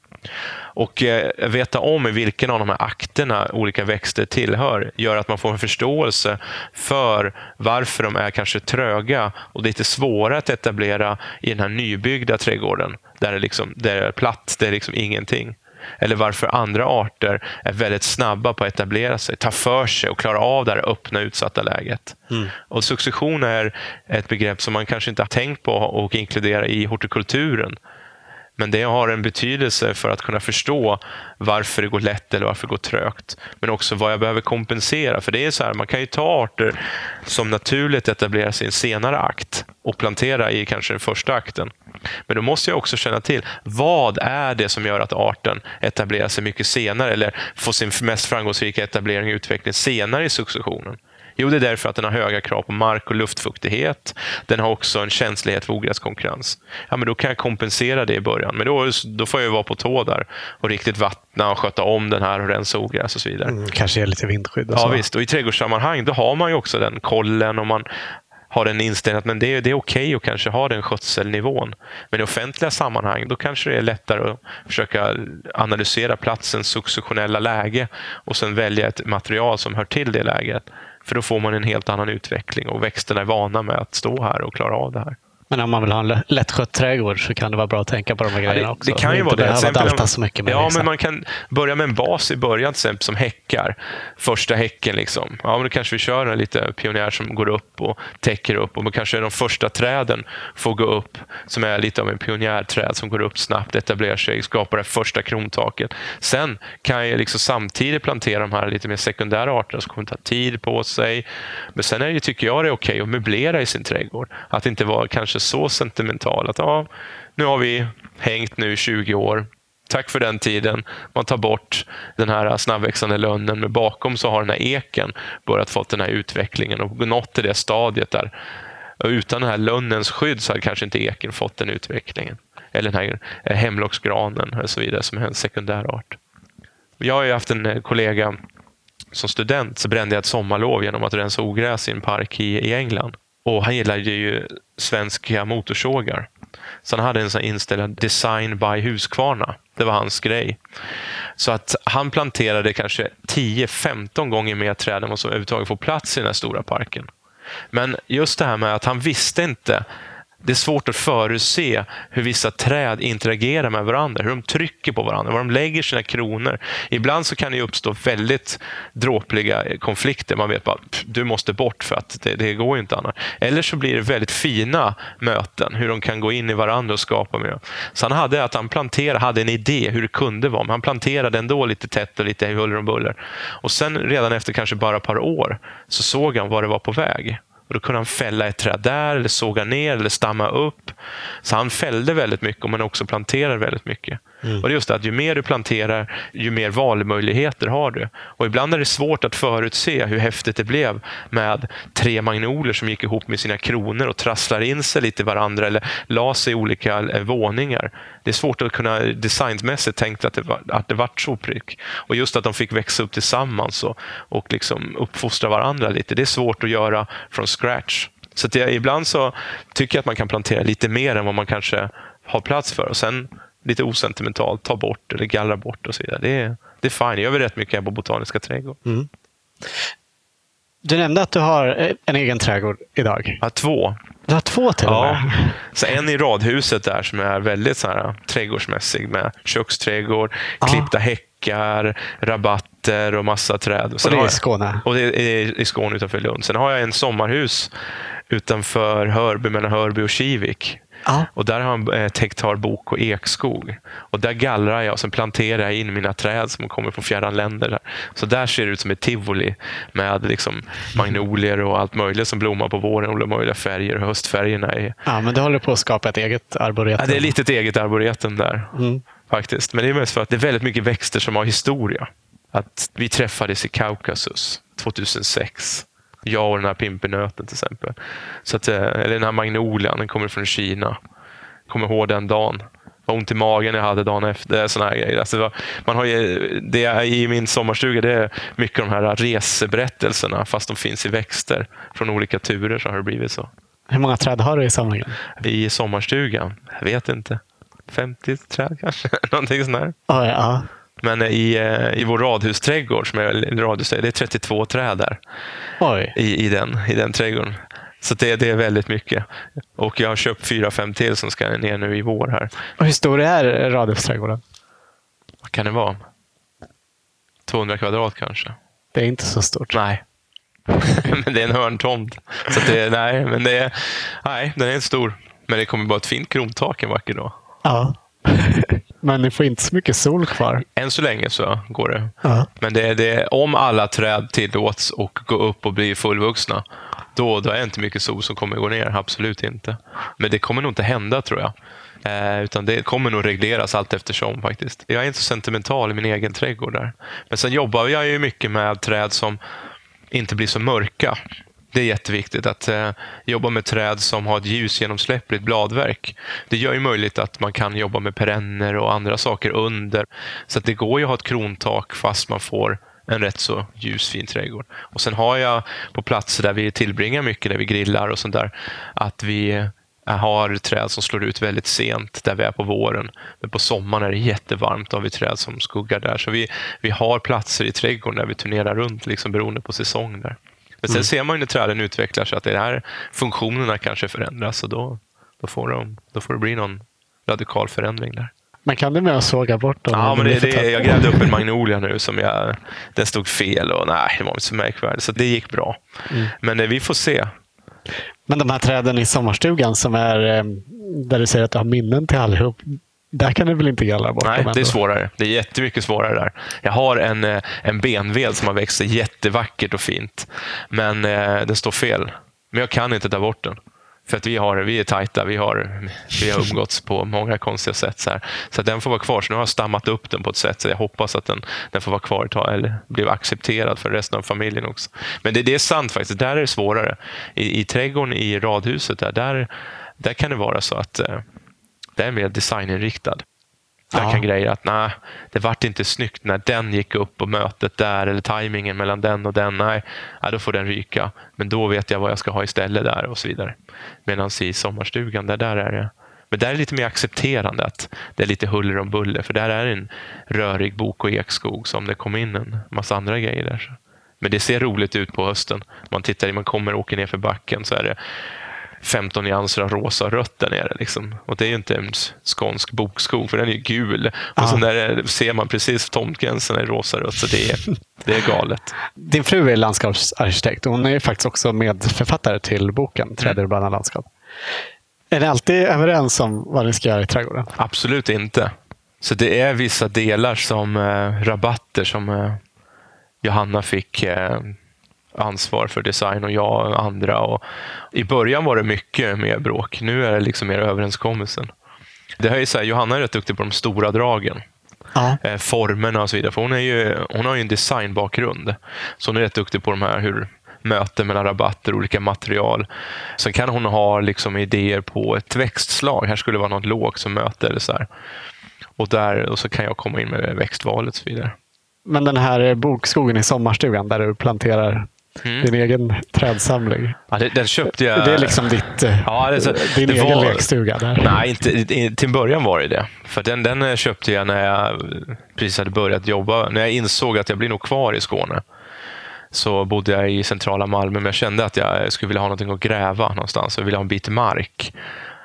Och eh, veta om vilken av de här akterna olika växter tillhör gör att man får en förståelse för varför de är kanske tröga och lite svåra att etablera i den här nybyggda trädgården där det, liksom, där det är platt, det är liksom ingenting. Eller varför andra arter är väldigt snabba på att etablera sig, ta för sig och klara av det här öppna, utsatta läget. Mm. Och Succession är ett begrepp som man kanske inte har tänkt på att inkludera i hortikulturen. Men det har en betydelse för att kunna förstå varför det går lätt eller varför det går trögt. Men också vad jag behöver kompensera. För det är så här, man kan ju ta arter som naturligt etablerar sig i en senare akt och plantera i kanske den första akten. Men då måste jag också känna till vad är det som gör att arten etablerar sig mycket senare eller får sin mest framgångsrika etablering och utveckling senare i successionen. Jo, det är därför att den har höga krav på mark och luftfuktighet. Den har också en känslighet för ogräskonkurrens. Ja, men då kan jag kompensera det i början. Men då, då får jag vara på tå där och riktigt vattna och sköta om den här och rensa ogräs och så vidare. Mm, kanske ge lite vindskydd. Ja, visst. Och I trädgårdssammanhang då har man ju också den kollen och man har den inställningen att men det, det är okej okay att kanske ha den skötselnivån. Men i offentliga sammanhang då kanske det är lättare att försöka analysera platsens successionella läge och sen välja ett material som hör till det läget. För då får man en helt annan utveckling och växterna är vana med att stå här och klara av det här. Men om man vill ha en lättskött trädgård så kan det vara bra att tänka på de här grejerna också. Det kan ju vara det. Dalta så mycket med Ja, liksom. men man kan börja med en bas i början, till exempel som häckar. Första häcken. Liksom. Ja, men då kanske vi kör en lite pionjär som går upp och täcker upp. Och kanske de första träden får gå upp, som är lite av en pionjärträd som går upp snabbt, etablerar sig, skapar det första krontaket. Sen kan jag liksom samtidigt plantera de här lite mer sekundära arterna som kommer ta tid på sig. Men sen är det, tycker jag det är okej okay att möblera i sin trädgård. Att inte vara kanske så sentimental. Att ja, nu har vi hängt nu 20 år. Tack för den tiden. Man tar bort den här snabbväxande lönnen, men bakom så har den här eken börjat fått den här utvecklingen och nått till det stadiet där utan den här lönnens skydd så hade kanske inte eken fått den utvecklingen. Eller den här eh, hemlocksgranen och så vidare som är en sekundär art. Jag har ju haft en eh, kollega som student så brände jag ett sommarlov genom att rensa ogräs i en park i, i England. Och han gillade ju svenska motorsågar. Så han hade en sån inställd design by Husqvarna. Det var hans grej. Så att han planterade kanske 10-15 gånger mer träd än vad som överhuvudtaget får plats i den här stora parken. Men just det här med att han visste inte det är svårt att förutse hur vissa träd interagerar med varandra, hur de trycker på varandra, var de lägger sina kronor. Ibland så kan det uppstå väldigt dråpliga konflikter. Man vet bara du måste bort för att det, det går inte annars. Eller så blir det väldigt fina möten, hur de kan gå in i varandra och skapa miljö. Så han hade att han planterade, hade en idé hur det kunde vara, men han planterade ändå lite tätt och lite huller om buller. Och sen redan efter kanske bara ett par år så såg han vad det var på väg. Och Då kunde han fälla ett träd där, eller såga ner eller stamma upp. Så han fällde väldigt mycket, men också planterade väldigt mycket. Mm. Och det är just det att ju mer du planterar, ju mer valmöjligheter har du. Och ibland är det svårt att förutse hur häftigt det blev med tre magnoler som gick ihop med sina kronor och trasslar in sig lite i varandra eller la sig i olika eh, våningar. Det är svårt att kunna designmässigt tänka att det, var, att det vart så prick. Och just att de fick växa upp tillsammans och, och liksom uppfostra varandra lite. Det är svårt att göra från scratch. Så att jag, ibland så tycker jag att man kan plantera lite mer än vad man kanske har plats för. Och sen lite osentimentalt ta bort eller gallra bort och så vidare. Det är, det är fine. Det gör vi rätt mycket här på Botaniska trädgården. Du nämnde att du har eh, en egen trädgård idag. Ja, två. Du har två till och Ja. med. Så en i radhuset där som är väldigt så här, trädgårdsmässig med köksträdgård, Ja. klippta häckar, rabatter och massa träd. Och Sen det är i jag- Skåne. Och det är i Skåne utanför Lund. Sen har jag en sommarhus utanför Hörby, mellan Hörby och Kivik. Ja. Och där har jag ett hektar bok och ekskog. Och där gallrar jag och sen planterar jag in mina träd som kommer från fjärran länder. Så där ser det ut som ett tivoli med liksom magnolier och allt möjligt som blommar på våren. Alla möjliga färger och höstfärgerna. Är, ja, men du håller på att skapa ett eget arboretum. ja, det är lite ett eget arboretum där. Mm. faktiskt. Men det är mest för att det är väldigt mycket växter som har historia. Att vi träffades i Kaukasus 2006. Jag och den här pimpernöten till exempel. Så att, eh, eller den här magnolian, den kommer från Kina. Jag kommer ihåg den dagen. Vad ont i magen jag hade dagen efter. Är såna här grejer. Alltså det var, man har ju, det är, I min sommarstuga det är mycket de här reseberättelserna fast de finns i växter. Från olika turer så har det blivit så. Hur många träd har du i samlingen? I sommarstugan? Jag vet inte. 50 träd kanske? [laughs] Någonting sånt där. Oj, ja. Men i, eh, i vår radhusträdgård, som är radhusträdgård, det är 32 träd där Oj. i, i, den, i den trädgården. Så det, det är väldigt mycket. Och jag har köpt fyra, fem till som ska ner nu i vår här. Och hur stor är radhusträdgården? Vad kan det vara? 200 kvadrat kanske? Det är inte så stort. Nej. [laughs] men det är en hörntomt. Så det, nej, men det är, nej, den är inte stor. Men det kommer bara ett fint krontak en vacker dag. Ja. [laughs] Men ni får inte så mycket sol kvar. Än så länge så går det. Ja. Men det, det, om alla träd tillåts och gå upp och bli fullvuxna, då, då är det inte mycket sol som kommer gå ner. Absolut inte. Men det kommer nog inte hända tror jag. Eh, utan det kommer nog regleras allt eftersom faktiskt. Jag är inte så sentimental i min egen trädgård där. Men sen jobbar jag ju mycket med träd som inte blir så mörka. Det är jätteviktigt att eh, jobba med träd som har ett ljusgenomsläppligt bladverk. Det gör ju möjligt att man kan jobba med perenner och andra saker under. Så att det går ju att ha ett krontak fast man får en rätt så ljus, fin trädgård. Och Sen har jag på platser där vi tillbringar mycket, där vi grillar och sånt där, att vi eh, har träd som slår ut väldigt sent där vi är på våren. Men på sommaren är det jättevarmt. Då har vi träd som skuggar där. Så vi, vi har platser i trädgården där vi turnerar runt liksom, beroende på säsong. där. Men sen ser man ju när träden utvecklar sig att det här funktionerna kanske förändras och då, då, får, de, då får det bli någon radikal förändring där. Men kan du med att såga bort dem? Ja, men det, det, jag grävde upp en magnolia nu som jag, den stod fel och nej, det var inte så märkvärdigt. Så det gick bra. Men eh, vi får se. Men de här träden i sommarstugan som är eh, där du säger att du har minnen till allihop. Där kan du väl inte gallra bort Nej, det är svårare. Det är jättemycket svårare där. Jag har en, eh, en benved som har växt sig jättevackert och fint. Men eh, den står fel. Men jag kan inte ta bort den. För att vi, har, vi är tajta. Vi har, vi har umgåtts på många konstiga sätt. Så, här. så att den får vara kvar. Så nu har jag stammat upp den på ett sätt så jag hoppas att den, den får vara kvar ett tag, eller blir accepterad för resten av familjen också. Men det, det är sant faktiskt. Där är det svårare. I, i trädgården i radhuset, där, där, där kan det vara så att det är mer designinriktad. Där Ja. kan grejer att nej, det vart inte snyggt när den gick upp på mötet där eller tajmingen mellan den och den. Nej, ja, då får den ryka. Men då vet jag vad jag ska ha istället där och så vidare. Medan i sommarstugan, där, där är det men där är det lite mer accepterande att det är lite huller om buller. För där är en rörig bok och ekskog som det kom in en massa andra grejer där. Men det ser roligt ut på hösten. Man tittar, man kommer och åker ner för backen så är det 15 nyanser av rosa och rött där nere. Liksom. Och det är ju inte en skånsk bokskog, för den är ju gul. Och Ja. så när det, ser man precis tomtgränsen är rosa-rött, så det är, det är galet. [laughs] Din fru är landskapsarkitekt och hon är faktiskt också medförfattare till boken Träd urbana landskap. Är ni alltid överens om vad ni ska göra i trädgården? Absolut inte. Så det är vissa delar som eh, rabatter som eh, Johanna fick eh, ansvar för design och jag och andra. Och I början var det mycket mer bråk. Nu är det liksom mer överenskommelsen. Det här är så här, Johanna är rätt duktig på de stora dragen. Ja. eh, formerna och så vidare. För hon, är ju, hon har ju en designbakgrund. Så hon är rätt duktig på de här hur möten mellan rabatter, olika material. Sen kan hon ha liksom idéer på ett växtslag. Här skulle det vara något lågt som möte eller så här. Och, där, och så kan jag komma in med växtvalet och så vidare. Men den här bokskogen i sommarstugan där du planterar Mm. Din egen trädsamling. Ja, det, den köpte jag. Det är liksom ditt, eh, ja, det, din det egen var, lekstuga? Där. Nej, inte, till början var det det. För den, den eh, köpte jag när jag precis hade börjat jobba. När jag insåg att jag blir nog kvar i Skåne så bodde jag i centrala Malmö, men jag kände att jag skulle vilja ha någonting att gräva någonstans. Jag ville ha en bit mark.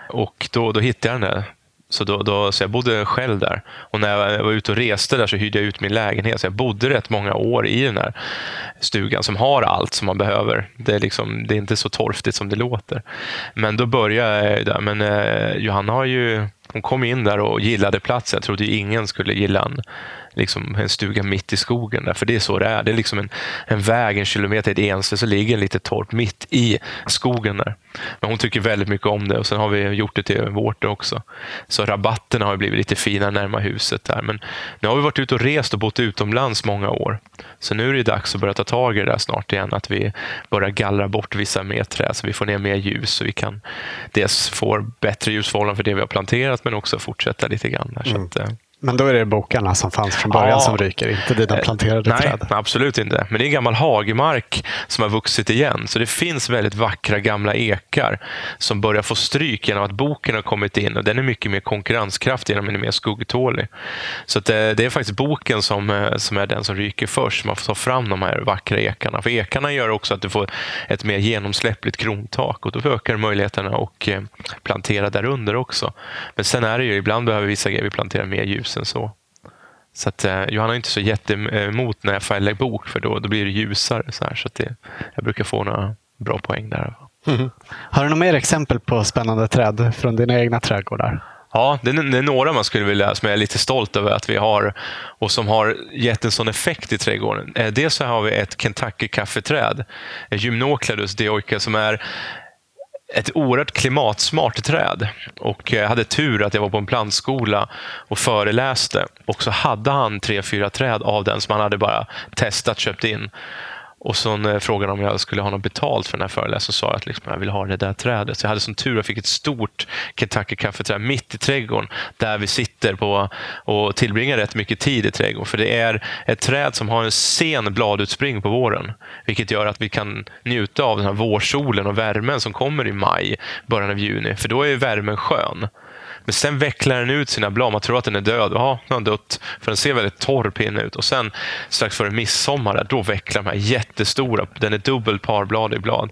Och då, då hittade jag den där så, då, då, så jag bodde själv där. Och när jag var ute och reste där så hyrde jag ut min lägenhet. Så jag bodde rätt många år i den här stugan som har allt som man behöver. Det är, liksom, det är inte så torftigt som det låter. Men då började jag där. Men eh, Johanna har ju, hon kom in där och gillade platsen. Jag trodde ingen skulle gilla en liksom en stuga mitt i skogen. Där, för det är så det är. Det är liksom en, en väg en kilometer ett ense så ligger en litet torp mitt i skogen där. Men hon tycker väldigt mycket om det och sen har vi gjort det till vårt också. Så rabatterna har blivit lite fina närmare huset där. Men nu har vi varit ute och rest och bott utomlands många år. Så nu är det dags att börja ta tag i det där snart igen. Att vi börjar gallra bort vissa mer träd så vi får ner mer ljus så vi kan dels få bättre ljusförhållanden för det vi har planterat men också fortsätta lite grann. Där. Mm. Så att, eh, men då är det bokarna som fanns från början ja. som ryker, inte dina planterade Nej, träd? Nej, absolut inte. Men det är en gammal hagemark som har vuxit igen. Så det finns väldigt vackra gamla ekar som börjar få stryk genom att boken har kommit in. och Den är mycket mer konkurrenskraftig genom att den är mer skuggtålig. Så det, eh, det, är faktiskt boken som, eh, som är den som ryker först. Man får ta fram de här vackra ekarna. För ekarna gör också att du får ett mer genomsläppligt krontak och då ökar möjligheterna att eh, plantera där under också. Men sen är det ju, ibland behöver vissa grejer vi plantera mer ljus än så. Så att, eh, Johanna är inte så jättemot när jag färglägger bok för då, då blir det ljusare. Så, här, så att det, jag brukar få några bra poäng där. Mm. Har du några mer exempel på spännande träd från dina egna trädgårdar? Ja, det är, det är, några man skulle vilja, som jag är lite stolt över att vi har och som har gett en sån effekt i trädgården. Eh, dels så har vi ett Kentucky-kaffeträd, Gymnocladus dioica, som är ett oerhört klimatsmart träd. Och jag hade tur att jag var på en plantskola och föreläste. Och så hade han tre, fyra träd av den som han hade bara testat, köpt in. Och så frågade om jag skulle ha något betalt för den här föreläsningen så sa jag att liksom, jag vill ha det där trädet. Så jag hade som tur och fick ett stort Kentucky-kaffeträd mitt i trädgården där vi sitter på och tillbringar rätt mycket tid i trädgården. För det är ett träd som har en sen bladutspring på våren. Vilket gör att vi kan njuta av den här vårsolen och värmen som kommer i maj, början av juni. För då är värmen skön. Men sen vecklar den ut sina blad. Man tror att den är död. Ja, den har dött. För den ser väldigt torr pinne ut. Och sen strax före midsommar, då vecklar de här jättestora. Den är dubbelt parbladig blad.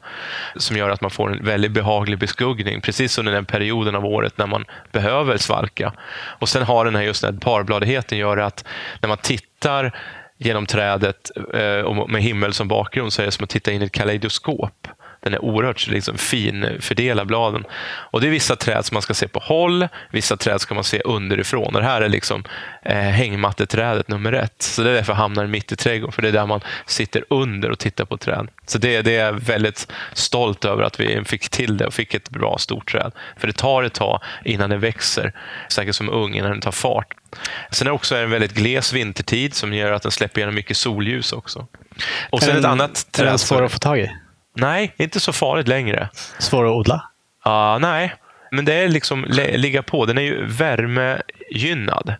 Som gör att man får en väldigt behaglig beskuggning. Precis under den perioden av året när man behöver svalka. Och sen har den här just den här parbladigheten gör att när man tittar genom trädet eh, och med himmel som bakgrund så är det som att titta in i ett kaleidoskop. Den är oerhört liksom, fin, fördelad bladen. Och Det är vissa träd som man ska se på håll, vissa träd ska man se underifrån. Och det här är liksom eh, hängmatteträdet nummer ett. Så det är därför hamnar mitt i trädgården, för det är där man sitter under och tittar på träd. Så det, det är jag väldigt stolt över att vi fick till det och fick ett bra stort träd. För det tar ett tag innan det växer, säkert som ung, innan den tar fart. Sen är det också en väldigt gles vintertid som gör att den släpper igenom mycket solljus också. Och sen ett annat träd. Är den svår att få tag i? Nej, inte så farligt längre. Svår att odla? Uh, nej, men det är liksom ligga på. Den är ju värmegynnad.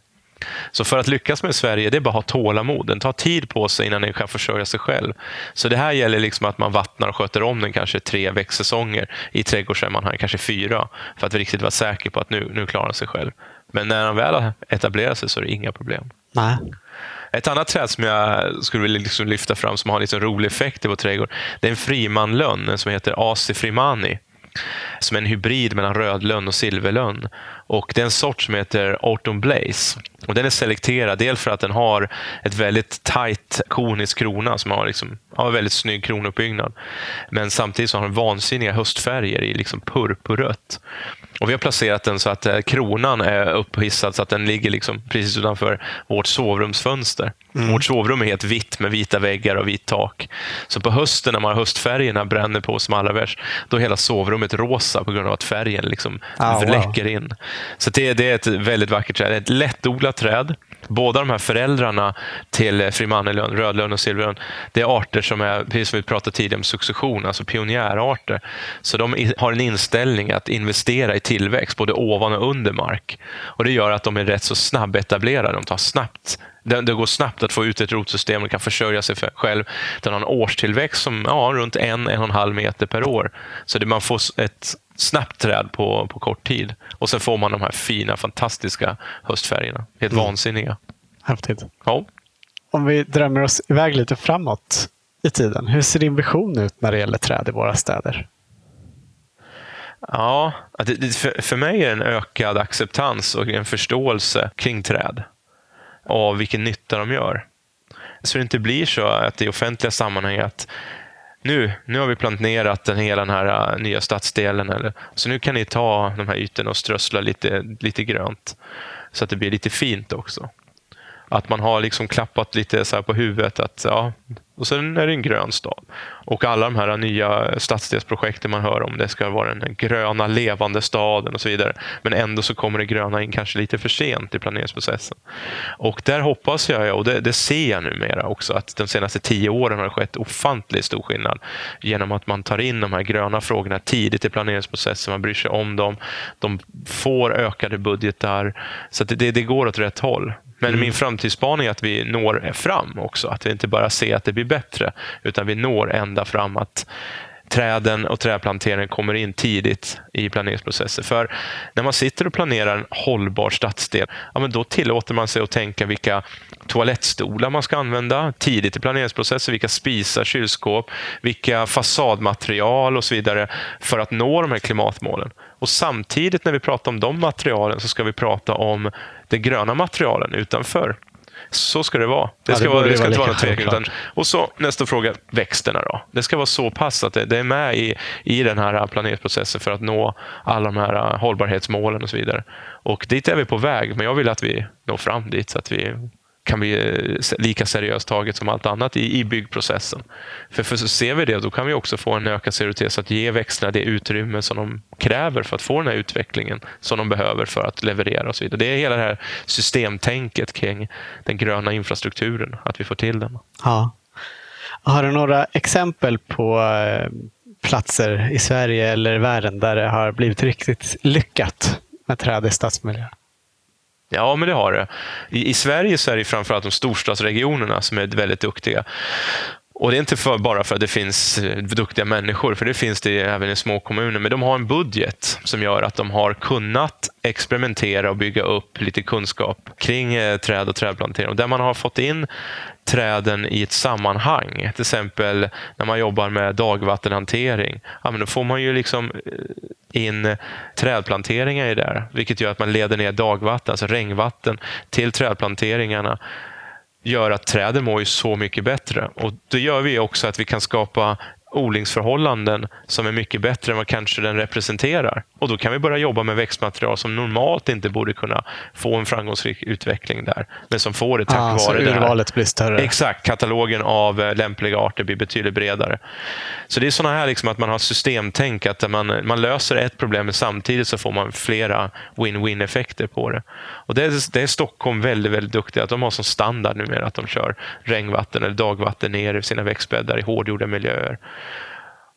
Så för att lyckas med Sverige, det är bara att ha tålamod. Den tar tid på sig innan den kan försörja sig själv. Så det här gäller liksom att man vattnar och sköter om den kanske tre växtsäsonger i trädgårdssammanhang, kanske fyra, för att riktigt vara säker på att nu, nu klarar den sig själv. Men när den väl har etablerat sig så är det inga problem. Nej. Ett annat träd som jag skulle vilja liksom lyfta fram som har en liksom rolig effekt i vår trädgård, det är en frimanlönn som heter Asi frimani. Som är en hybrid mellan rödlönn och silverlönn. Och det är en sort som heter Autumn Blaze. Och den är selekterad, dels för att den har ett väldigt tight konisk krona som har, liksom, har en väldigt snygg kronuppbyggnad. Men samtidigt så har den vansinniga höstfärger i liksom purpurrött. Och vi har placerat den så att eh, kronan är upphissad så att den ligger liksom precis utanför vårt sovrumsfönster. Mm. Vårt sovrum är helt vitt med vita väggar och vitt tak. Så på hösten när man höstfärgerna bränner på som allra värst, då är hela sovrummet rosa på grund av att färgen liksom oh, läcker wow. in. Så det, det, är ett väldigt vackert träd. Ett lättodlat träd. Båda de här föräldrarna till eh, frimannelön, rödlön och silverlön, det är arter som är, precis som vi pratade tidigare om succession, alltså pionjärarter. Så de har en inställning att investera i tillväxt, både ovan och under mark. Och Det gör att de är rätt så snabbetablerade. De tar snabbt Det, går snabbt att få ut ett rotsystem och kan försörja sig själv. Den har en årstillväxt som ja, runt en, en och en halv meter per år. Så det, man får ett snabbt träd på, på kort tid. Och sen får man de här fina, fantastiska höstfärgerna. Helt mm. vansinniga. Häftigt. Ja. Om vi drömmer oss iväg lite framåt i tiden. Hur ser din vision ut när det gäller träd i våra städer? Ja, för mig är det en ökad acceptans och en förståelse kring träd. Av vilken nytta de gör. Så det inte blir så att i offentliga sammanhang att nu, nu har vi planterat den hela den här äh, nya stadsdelen. Eller, så nu kan ni ta de här ytorna och strössla lite, lite grönt. Så att det blir lite fint också. Att man har liksom klappat lite så på huvudet att ja, och sen är det en grön stad. Och alla de här nya stadsdelsprojekten man hör om, det ska vara den gröna levande staden och så vidare. Men ändå så kommer det gröna in kanske lite för sent i planeringsprocessen. Och där hoppas jag, och det, det ser jag numera också, att de senaste tio åren har det skett ofantligt stor skillnad. Genom att man tar in de här gröna frågorna tidigt i planeringsprocessen, man bryr sig om dem. De får ökade budgetar. Så det, det går åt rätt håll. Men mm. min framtidsspaning är att vi når fram också. Att vi inte bara ser att det blir bättre, utan vi når ända fram att träden och trädplanteringen kommer in tidigt i planeringsprocessen. För när man sitter och planerar en hållbar stadsdel, ja, men då tillåter man sig att tänka vilka toalettstolar man ska använda tidigt i planeringsprocessen, vilka spisar, kylskåp, vilka fasadmaterial och så vidare för att nå de här klimatmålen. Och Samtidigt när vi pratar om de materialen så ska vi prata om de gröna materialen utanför. Så ska det vara. Det ska, ja, det vara, det ska inte vara någon tvekan. och så nästa fråga, växterna då. Det ska vara så pass att det, det, är med i, i den här planeringsprocessen för att nå alla de här hållbarhetsmålen och så vidare. Och dit är vi på väg, men jag vill att vi når fram dit så att vi kan bli eh, lika seriöst taget som allt annat i, i byggprocessen. För, för så ser vi det, då kan vi också få en ökad seriositet att ge växterna det utrymme som de kräver för att få den här utvecklingen som de behöver för att leverera och så vidare. Det är hela det här systemtänket kring den gröna infrastrukturen, att vi får till den. Ja. Har du några exempel på eh, platser i Sverige eller världen där det har blivit riktigt lyckat med träd i stadsmiljö? Ja, men det har det. I, I, Sverige så är det framförallt de storstadsregionerna som är väldigt duktiga. Och Det är inte för, bara för att det finns eh, duktiga människor, för det finns det även i små kommuner. Men de har en budget som gör att de har kunnat experimentera och bygga upp lite kunskap kring eh, träd och trädplantering. Och där man har fått in träden i ett sammanhang. Till exempel när man jobbar med dagvattenhantering. Ja, men då får man ju liksom eh, in trädplanteringar i det, vilket gör att man leder ner dagvatten, alltså regnvatten, till trädplanteringarna gör att träden mår ju så mycket bättre. Och Det gör vi också att vi kan skapa odlingsförhållanden som är mycket bättre än vad kanske den representerar. Och Då kan vi börja jobba med växtmaterial som normalt inte borde kunna få en framgångsrik utveckling där, men som får det tack ah, vare så det urvalet blir större? Exakt. Katalogen av eh, lämpliga arter blir betydligt bredare. Så det är sådana här liksom att man har systemtänk, att man, man löser ett problem men samtidigt så får man flera win-win-effekter på det. Och det är, det är Stockholm väldigt, väldigt duktiga att de har som standard numera att de kör regnvatten eller dagvatten ner i sina växtbäddar i hårdgjorda miljöer.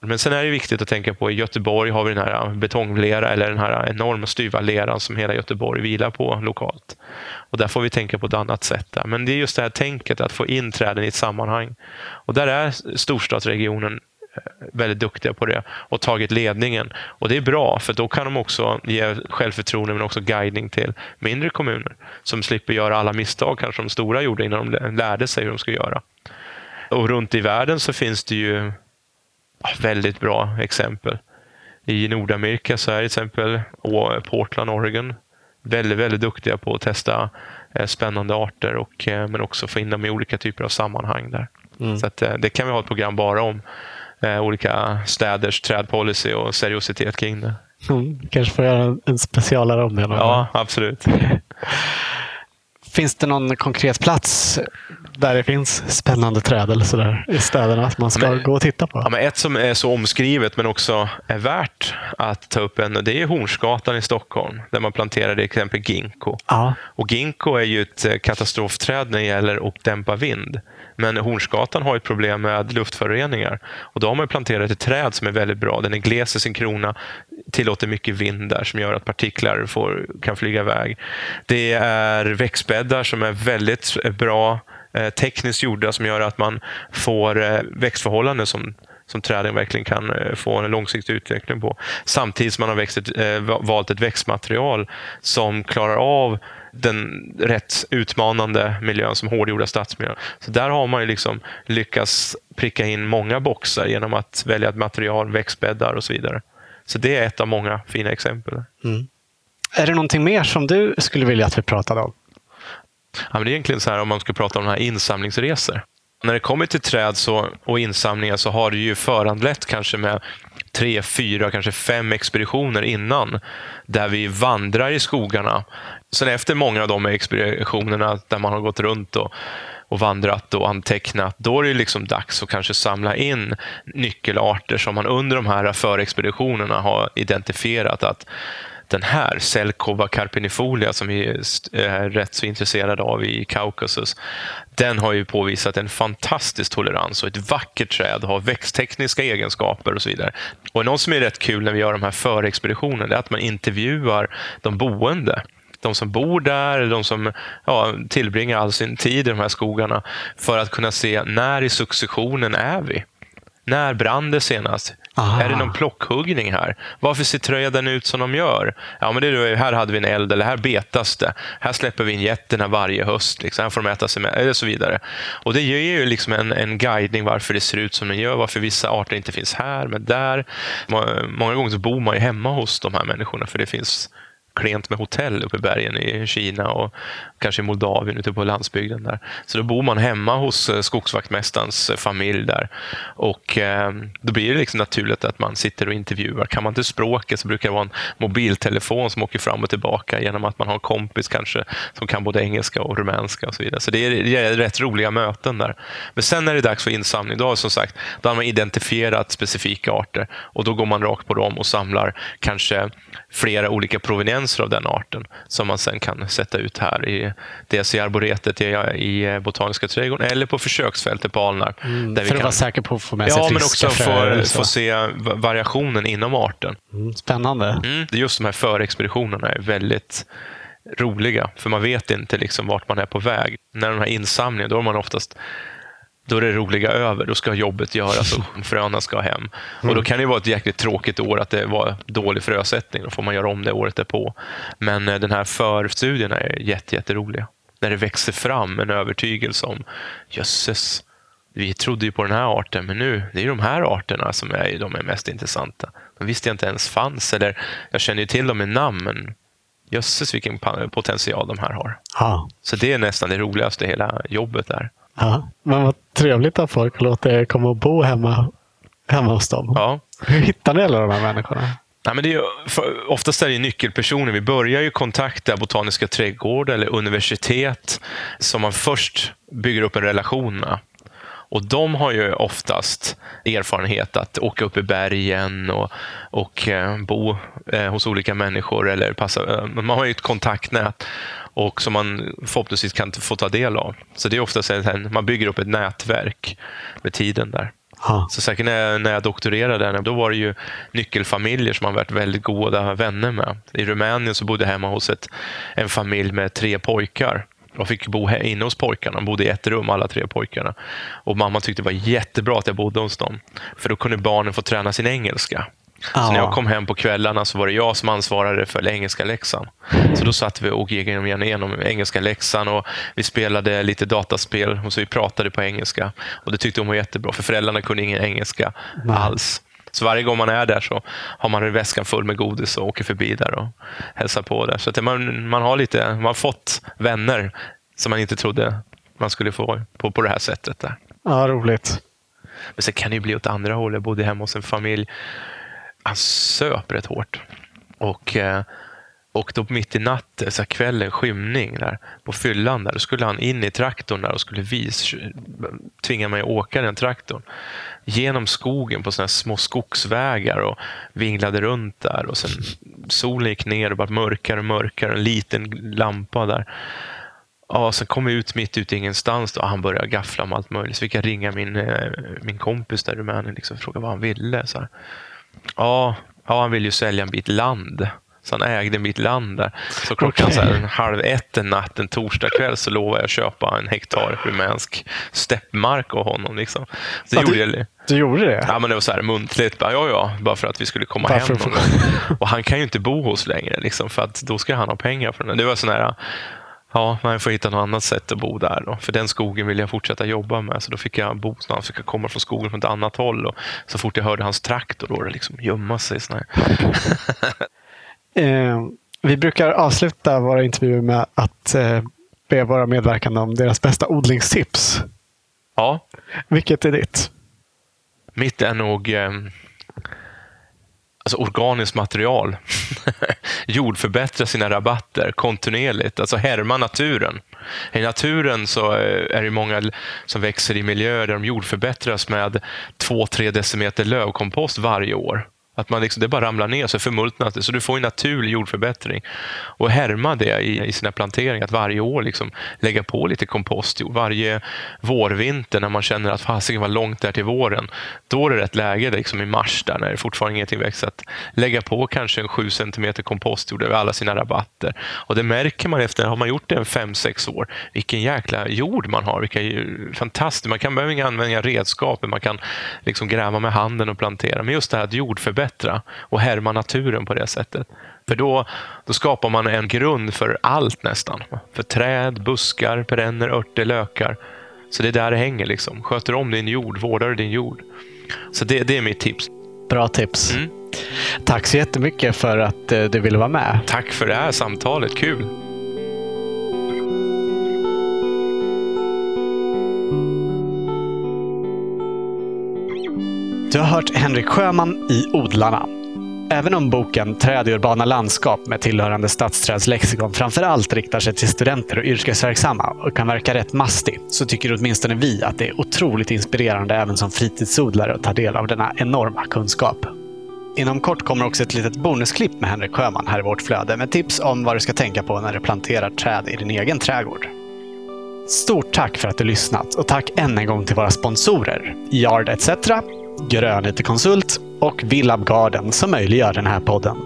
Men sen är det viktigt att tänka på i Göteborg har vi den här betonglera eller den här enorma styva leran som hela Göteborg vilar på lokalt. Och där får vi tänka på ett annat sätt. Där. Men det är just det här tänket att få in träden i ett sammanhang. Och där är storstadsregionen eh, väldigt duktiga på det och tagit ledningen. Och Det är bra, för då kan de också ge självförtroende men också guidning till mindre kommuner som slipper göra alla misstag kanske de stora gjorde innan de lärde sig hur de ska göra. Och runt i världen så finns det ju väldigt bra exempel. I Nordamerika så är till exempel Portland, Oregon väldigt, väldigt duktiga på att testa eh, spännande arter och, eh, men också få in dem i olika typer av sammanhang där. Mm. Så att, eh, det kan vi ha ett program bara om. Olika städers trädpolicy och seriositet kring det. Mm, kanske får göra en specialare om det. Ja, absolut. [laughs] Finns det någon konkret plats där det finns spännande träd eller sådär i städerna att man ska men, gå och titta på? Ja, men ett som är så omskrivet men också är värt att ta upp en, det är Hornsgatan i Stockholm där man planterade exempel ginkgo. Ja. Och ginkgo är ju ett eh, katastrofträd när det gäller att dämpa vind. Men Hornsgatan har ett problem med luftföroreningar. Och då har man planterat ett träd som är väldigt bra. Den är gles i sin krona, tillåter mycket vind där som gör att partiklar får, kan flyga iväg. Det är växtbäddar som är väldigt bra eh, Eh, tekniskt gjorda som gör att man får eh, växtförhållanden som som träden verkligen kan eh, få en långsiktig utveckling på. Samtidigt som man har växt ett, valt ett växtmaterial som klarar av den rätt utmanande miljön som hårdgjorda stadsmiljöer. Så där har man ju liksom lyckats pricka in många boxar genom att välja ett material, växtbäddar och så vidare. Så det är ett av många fina exempel. Mm. Är det någonting mer som du skulle vilja att vi pratade om? Ja, men det är egentligen så här om man ska prata om de här insamlingsresor. När det kommer till träd så, och insamlingar så har det ju föranlett kanske med tre, fyra, kanske fem expeditioner innan där vi vandrar i skogarna. Sen efter många av de expeditionerna där man har gått runt och, och vandrat och antecknat, då är det liksom dags att kanske samla in nyckelarter som man under de här förexpeditionerna har identifierat att den här Selkova carpinifolia som vi är rätt så intresserade av i Kaukasus, den har ju påvisat en fantastisk tolerans och ett vackert träd, har växttekniska egenskaper och så vidare. Och något som är rätt kul när vi gör de här förexpeditionerna är att man intervjuar de boende de som bor där, de som ja, tillbringar all sin tid i de här skogarna för att kunna se när i successionen är vi. När brann det senast? Aha. Är det någon plockhuggning här? Varför ser träden ut som de gör? Ja, men det är, här hade vi en eld, eller här betas det. Här släpper vi in getterna varje höst. Liksom. Här får de äta sig med, eller så vidare. Och Det ger ju liksom en, en guidning varför det ser ut som det gör, varför vissa arter inte finns här, men där. Många gånger så bor man ju hemma hos de här människorna, för det finns klent med hotell uppe i bergen i Kina och kanske i Moldavien ute på landsbygden. där. Så då bor man hemma hos eh, skogsvaktmästarens eh, familj där. Och eh, Då blir det liksom naturligt att man sitter och intervjuar. Kan man inte språket så brukar det vara en mobiltelefon som åker fram och tillbaka genom att man har en kompis kanske som kan både engelska och rumänska och så vidare. Så det är, det är rätt roliga möten där. Men sen när det är dags för insamling, då har, som sagt, då har man identifierat specifika arter och då går man rakt på dem och samlar kanske flera olika provenienser av den arten som man sen kan sätta ut här i dels i arboretet i, i Botaniska trädgården eller på försöksfältet på Alnarp. Mm, för att vara säker på att få med sig Ja, men också få, få se variationen inom arten. Mm, spännande. Mm, just de här förexpeditionerna är väldigt roliga, för man vet inte liksom vart man är på väg. När de här insamlingarna, då är man oftast då är det roliga över. Då ska jobbet göras [laughs] och fröna ska hem. Mm. Och Då mm. kan det vara ett jäkligt tråkigt år att det var dålig frösättning. Då får man göra om det året därpå. Men eh, den här förstudierna är jätte, jätteroliga. När det växer fram en övertygelse om jösses, vi trodde ju på den här arten, men nu det är de här arterna som är de är mest intressanta. De visste jag inte ens fanns. Eller jag känner ju till dem med namn, men jösses vilken potential de här har. Ha. Så det är nästan det roligaste i hela jobbet där. Ja, men vad trevligt att folk låter er komma och bo hemma, hemma hos dem. Ja. Hur hittar ni alla de här människorna? Nej, men det är, för, oftast är det nyckelpersoner. Vi börjar ju kontakta Botaniska trädgårdar eller universitet som man först bygger upp en relation med. Och de har ju oftast erfarenhet att åka upp i bergen och, och eh, bo eh, hos olika människor. Eller passa, eh, man har ju ett kontaktnät och som man förhoppningsvis kan få ta del av. Så det är ofta så att man bygger upp ett nätverk med tiden där. Ha. Så säkert när jag, när jag doktorerade, då var det ju nyckelfamiljer som man varit väldigt goda vänner med. I Rumänien så bodde jag hemma hos ett, en familj med tre pojkar. Jag fick bo inne hos pojkarna. De bodde i ett rum alla tre pojkarna. Och Mamma tyckte det var jättebra att jag bodde hos dem. För då kunde barnen få träna sin engelska. Så när jag kom hem på kvällarna så var det jag som ansvarade för engelska läxan. Så då satt vi och gick igenom engelska läxan och vi spelade lite dataspel och så vi pratade på engelska. Och Det tyckte de var jättebra, för föräldrarna kunde ingen engelska Nej. alls. Så varje gång man är där så har man väskan full med godis och åker förbi där och hälsar på där. Så att man, man, har lite, man har fått vänner som man inte trodde man skulle få på, på det här sättet. Där. Ja, roligt. Men sen kan det ju bli åt andra hållet. Jag bodde hemma hos en familj han söp rätt hårt. Och eh, Och då mitt i natten, så här kvällen, skymning där, på fyllan där, då skulle han in i traktorn där och skulle vis, tvinga mig att åka den traktorn. Genom skogen på såna små skogsvägar och vinglade runt där. Och sen solen gick ner och bara mörkare och mörkare. En liten lampa där. Ja, sen kom vi ut mitt ute i ingenstans då, och han började gaffla om allt möjligt. Så fick jag ringa min, eh, min kompis där i Rumänien liksom, och fråga vad han ville. Så här. Ja, ja, han ville ju sälja en bit land. Så han ägde mitt land där. Så klockan okay. så här, halv ett en natt, en torsdag kväll, så lovade jag att köpa en hektar rumänsk steppmark av honom. Liksom. Så ja, gjorde du, jag, du gjorde det? Ja, men det var så här muntligt. Bara, ja, ja, bara för att vi skulle komma Varför? hem. Och han kan ju inte bo hos längre, liksom, för att då ska han ha pengar för den. Det var sån här, Ja, man får hitta något annat sätt att bo där. Då. För den skogen vill jag fortsätta jobba med. Så då fick jag bo någonstans, fick jag komma från skogen från ett annat håll. Och så fort jag hörde hans traktor, då det liksom gömma sig. [laughs] eh, vi brukar avsluta våra intervjuer med att eh, be våra medverkande om deras bästa odlingstips. Ja. Vilket är ditt? Mitt är nog eh, alltså organiskt material. [laughs] Jordförbättra sina rabatter kontinuerligt, alltså härma naturen. I naturen så är det många som växer i miljöer där de jordförbättras med 2-3 decimeter lövkompost varje år. Att man liksom, det bara ramlar ner så förmultnas det. Så du får en naturlig jordförbättring. Och härma det i, i sina planteringar. Att varje år liksom lägga på lite kompostjord. Varje vårvinter när man känner att fasiken var långt där till våren. Då är det rätt läge liksom i mars där när det fortfarande ingenting växer. Att lägga på kanske en 7 cm kompostjord över alla sina rabatter. Och det märker man efter, har man gjort det en 5-6 år, vilken jäkla jord man har. Vilka fantastiskt. Man kan behöva inga använda redskap. Man kan liksom gräva med handen och plantera. Men just det här att jordförbättra förbättra och härma naturen på det sättet. För då, då skapar man en grund för allt nästan. För träd, buskar, perenner, örter, lökar. Så det är där det hänger. Liksom. Sköter om din jord, vårdar din jord. Så det, det är mitt tips. Bra tips. Mm. Tack så jättemycket för att eh, du ville vara med. Tack för det här samtalet. Kul! Du har hört Henrik Sjöman i Odlarna. Även om boken Träd i urbana landskap med tillhörande stadsträdslexikon framför allt riktar sig till studenter och yrkesverksamma och kan verka rätt mastig, så tycker åtminstone vi att det är otroligt inspirerande även som fritidsodlare att ta del av denna enorma kunskap. Inom kort kommer också ett litet bonusklipp med Henrik Sjöman här i vårt flöde med tips om vad du ska tänka på när du planterar träd i din egen trädgård. Stort tack för att du lyssnat och tack än en gång till våra sponsorer Yard ETC Grön IT-konsult och Villab Garden som möjliggör den här podden.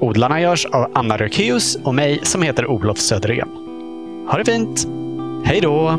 Odlarna görs av Anna Rökeus och mig som heter Olof Söderén. Ha det fint! Hej då!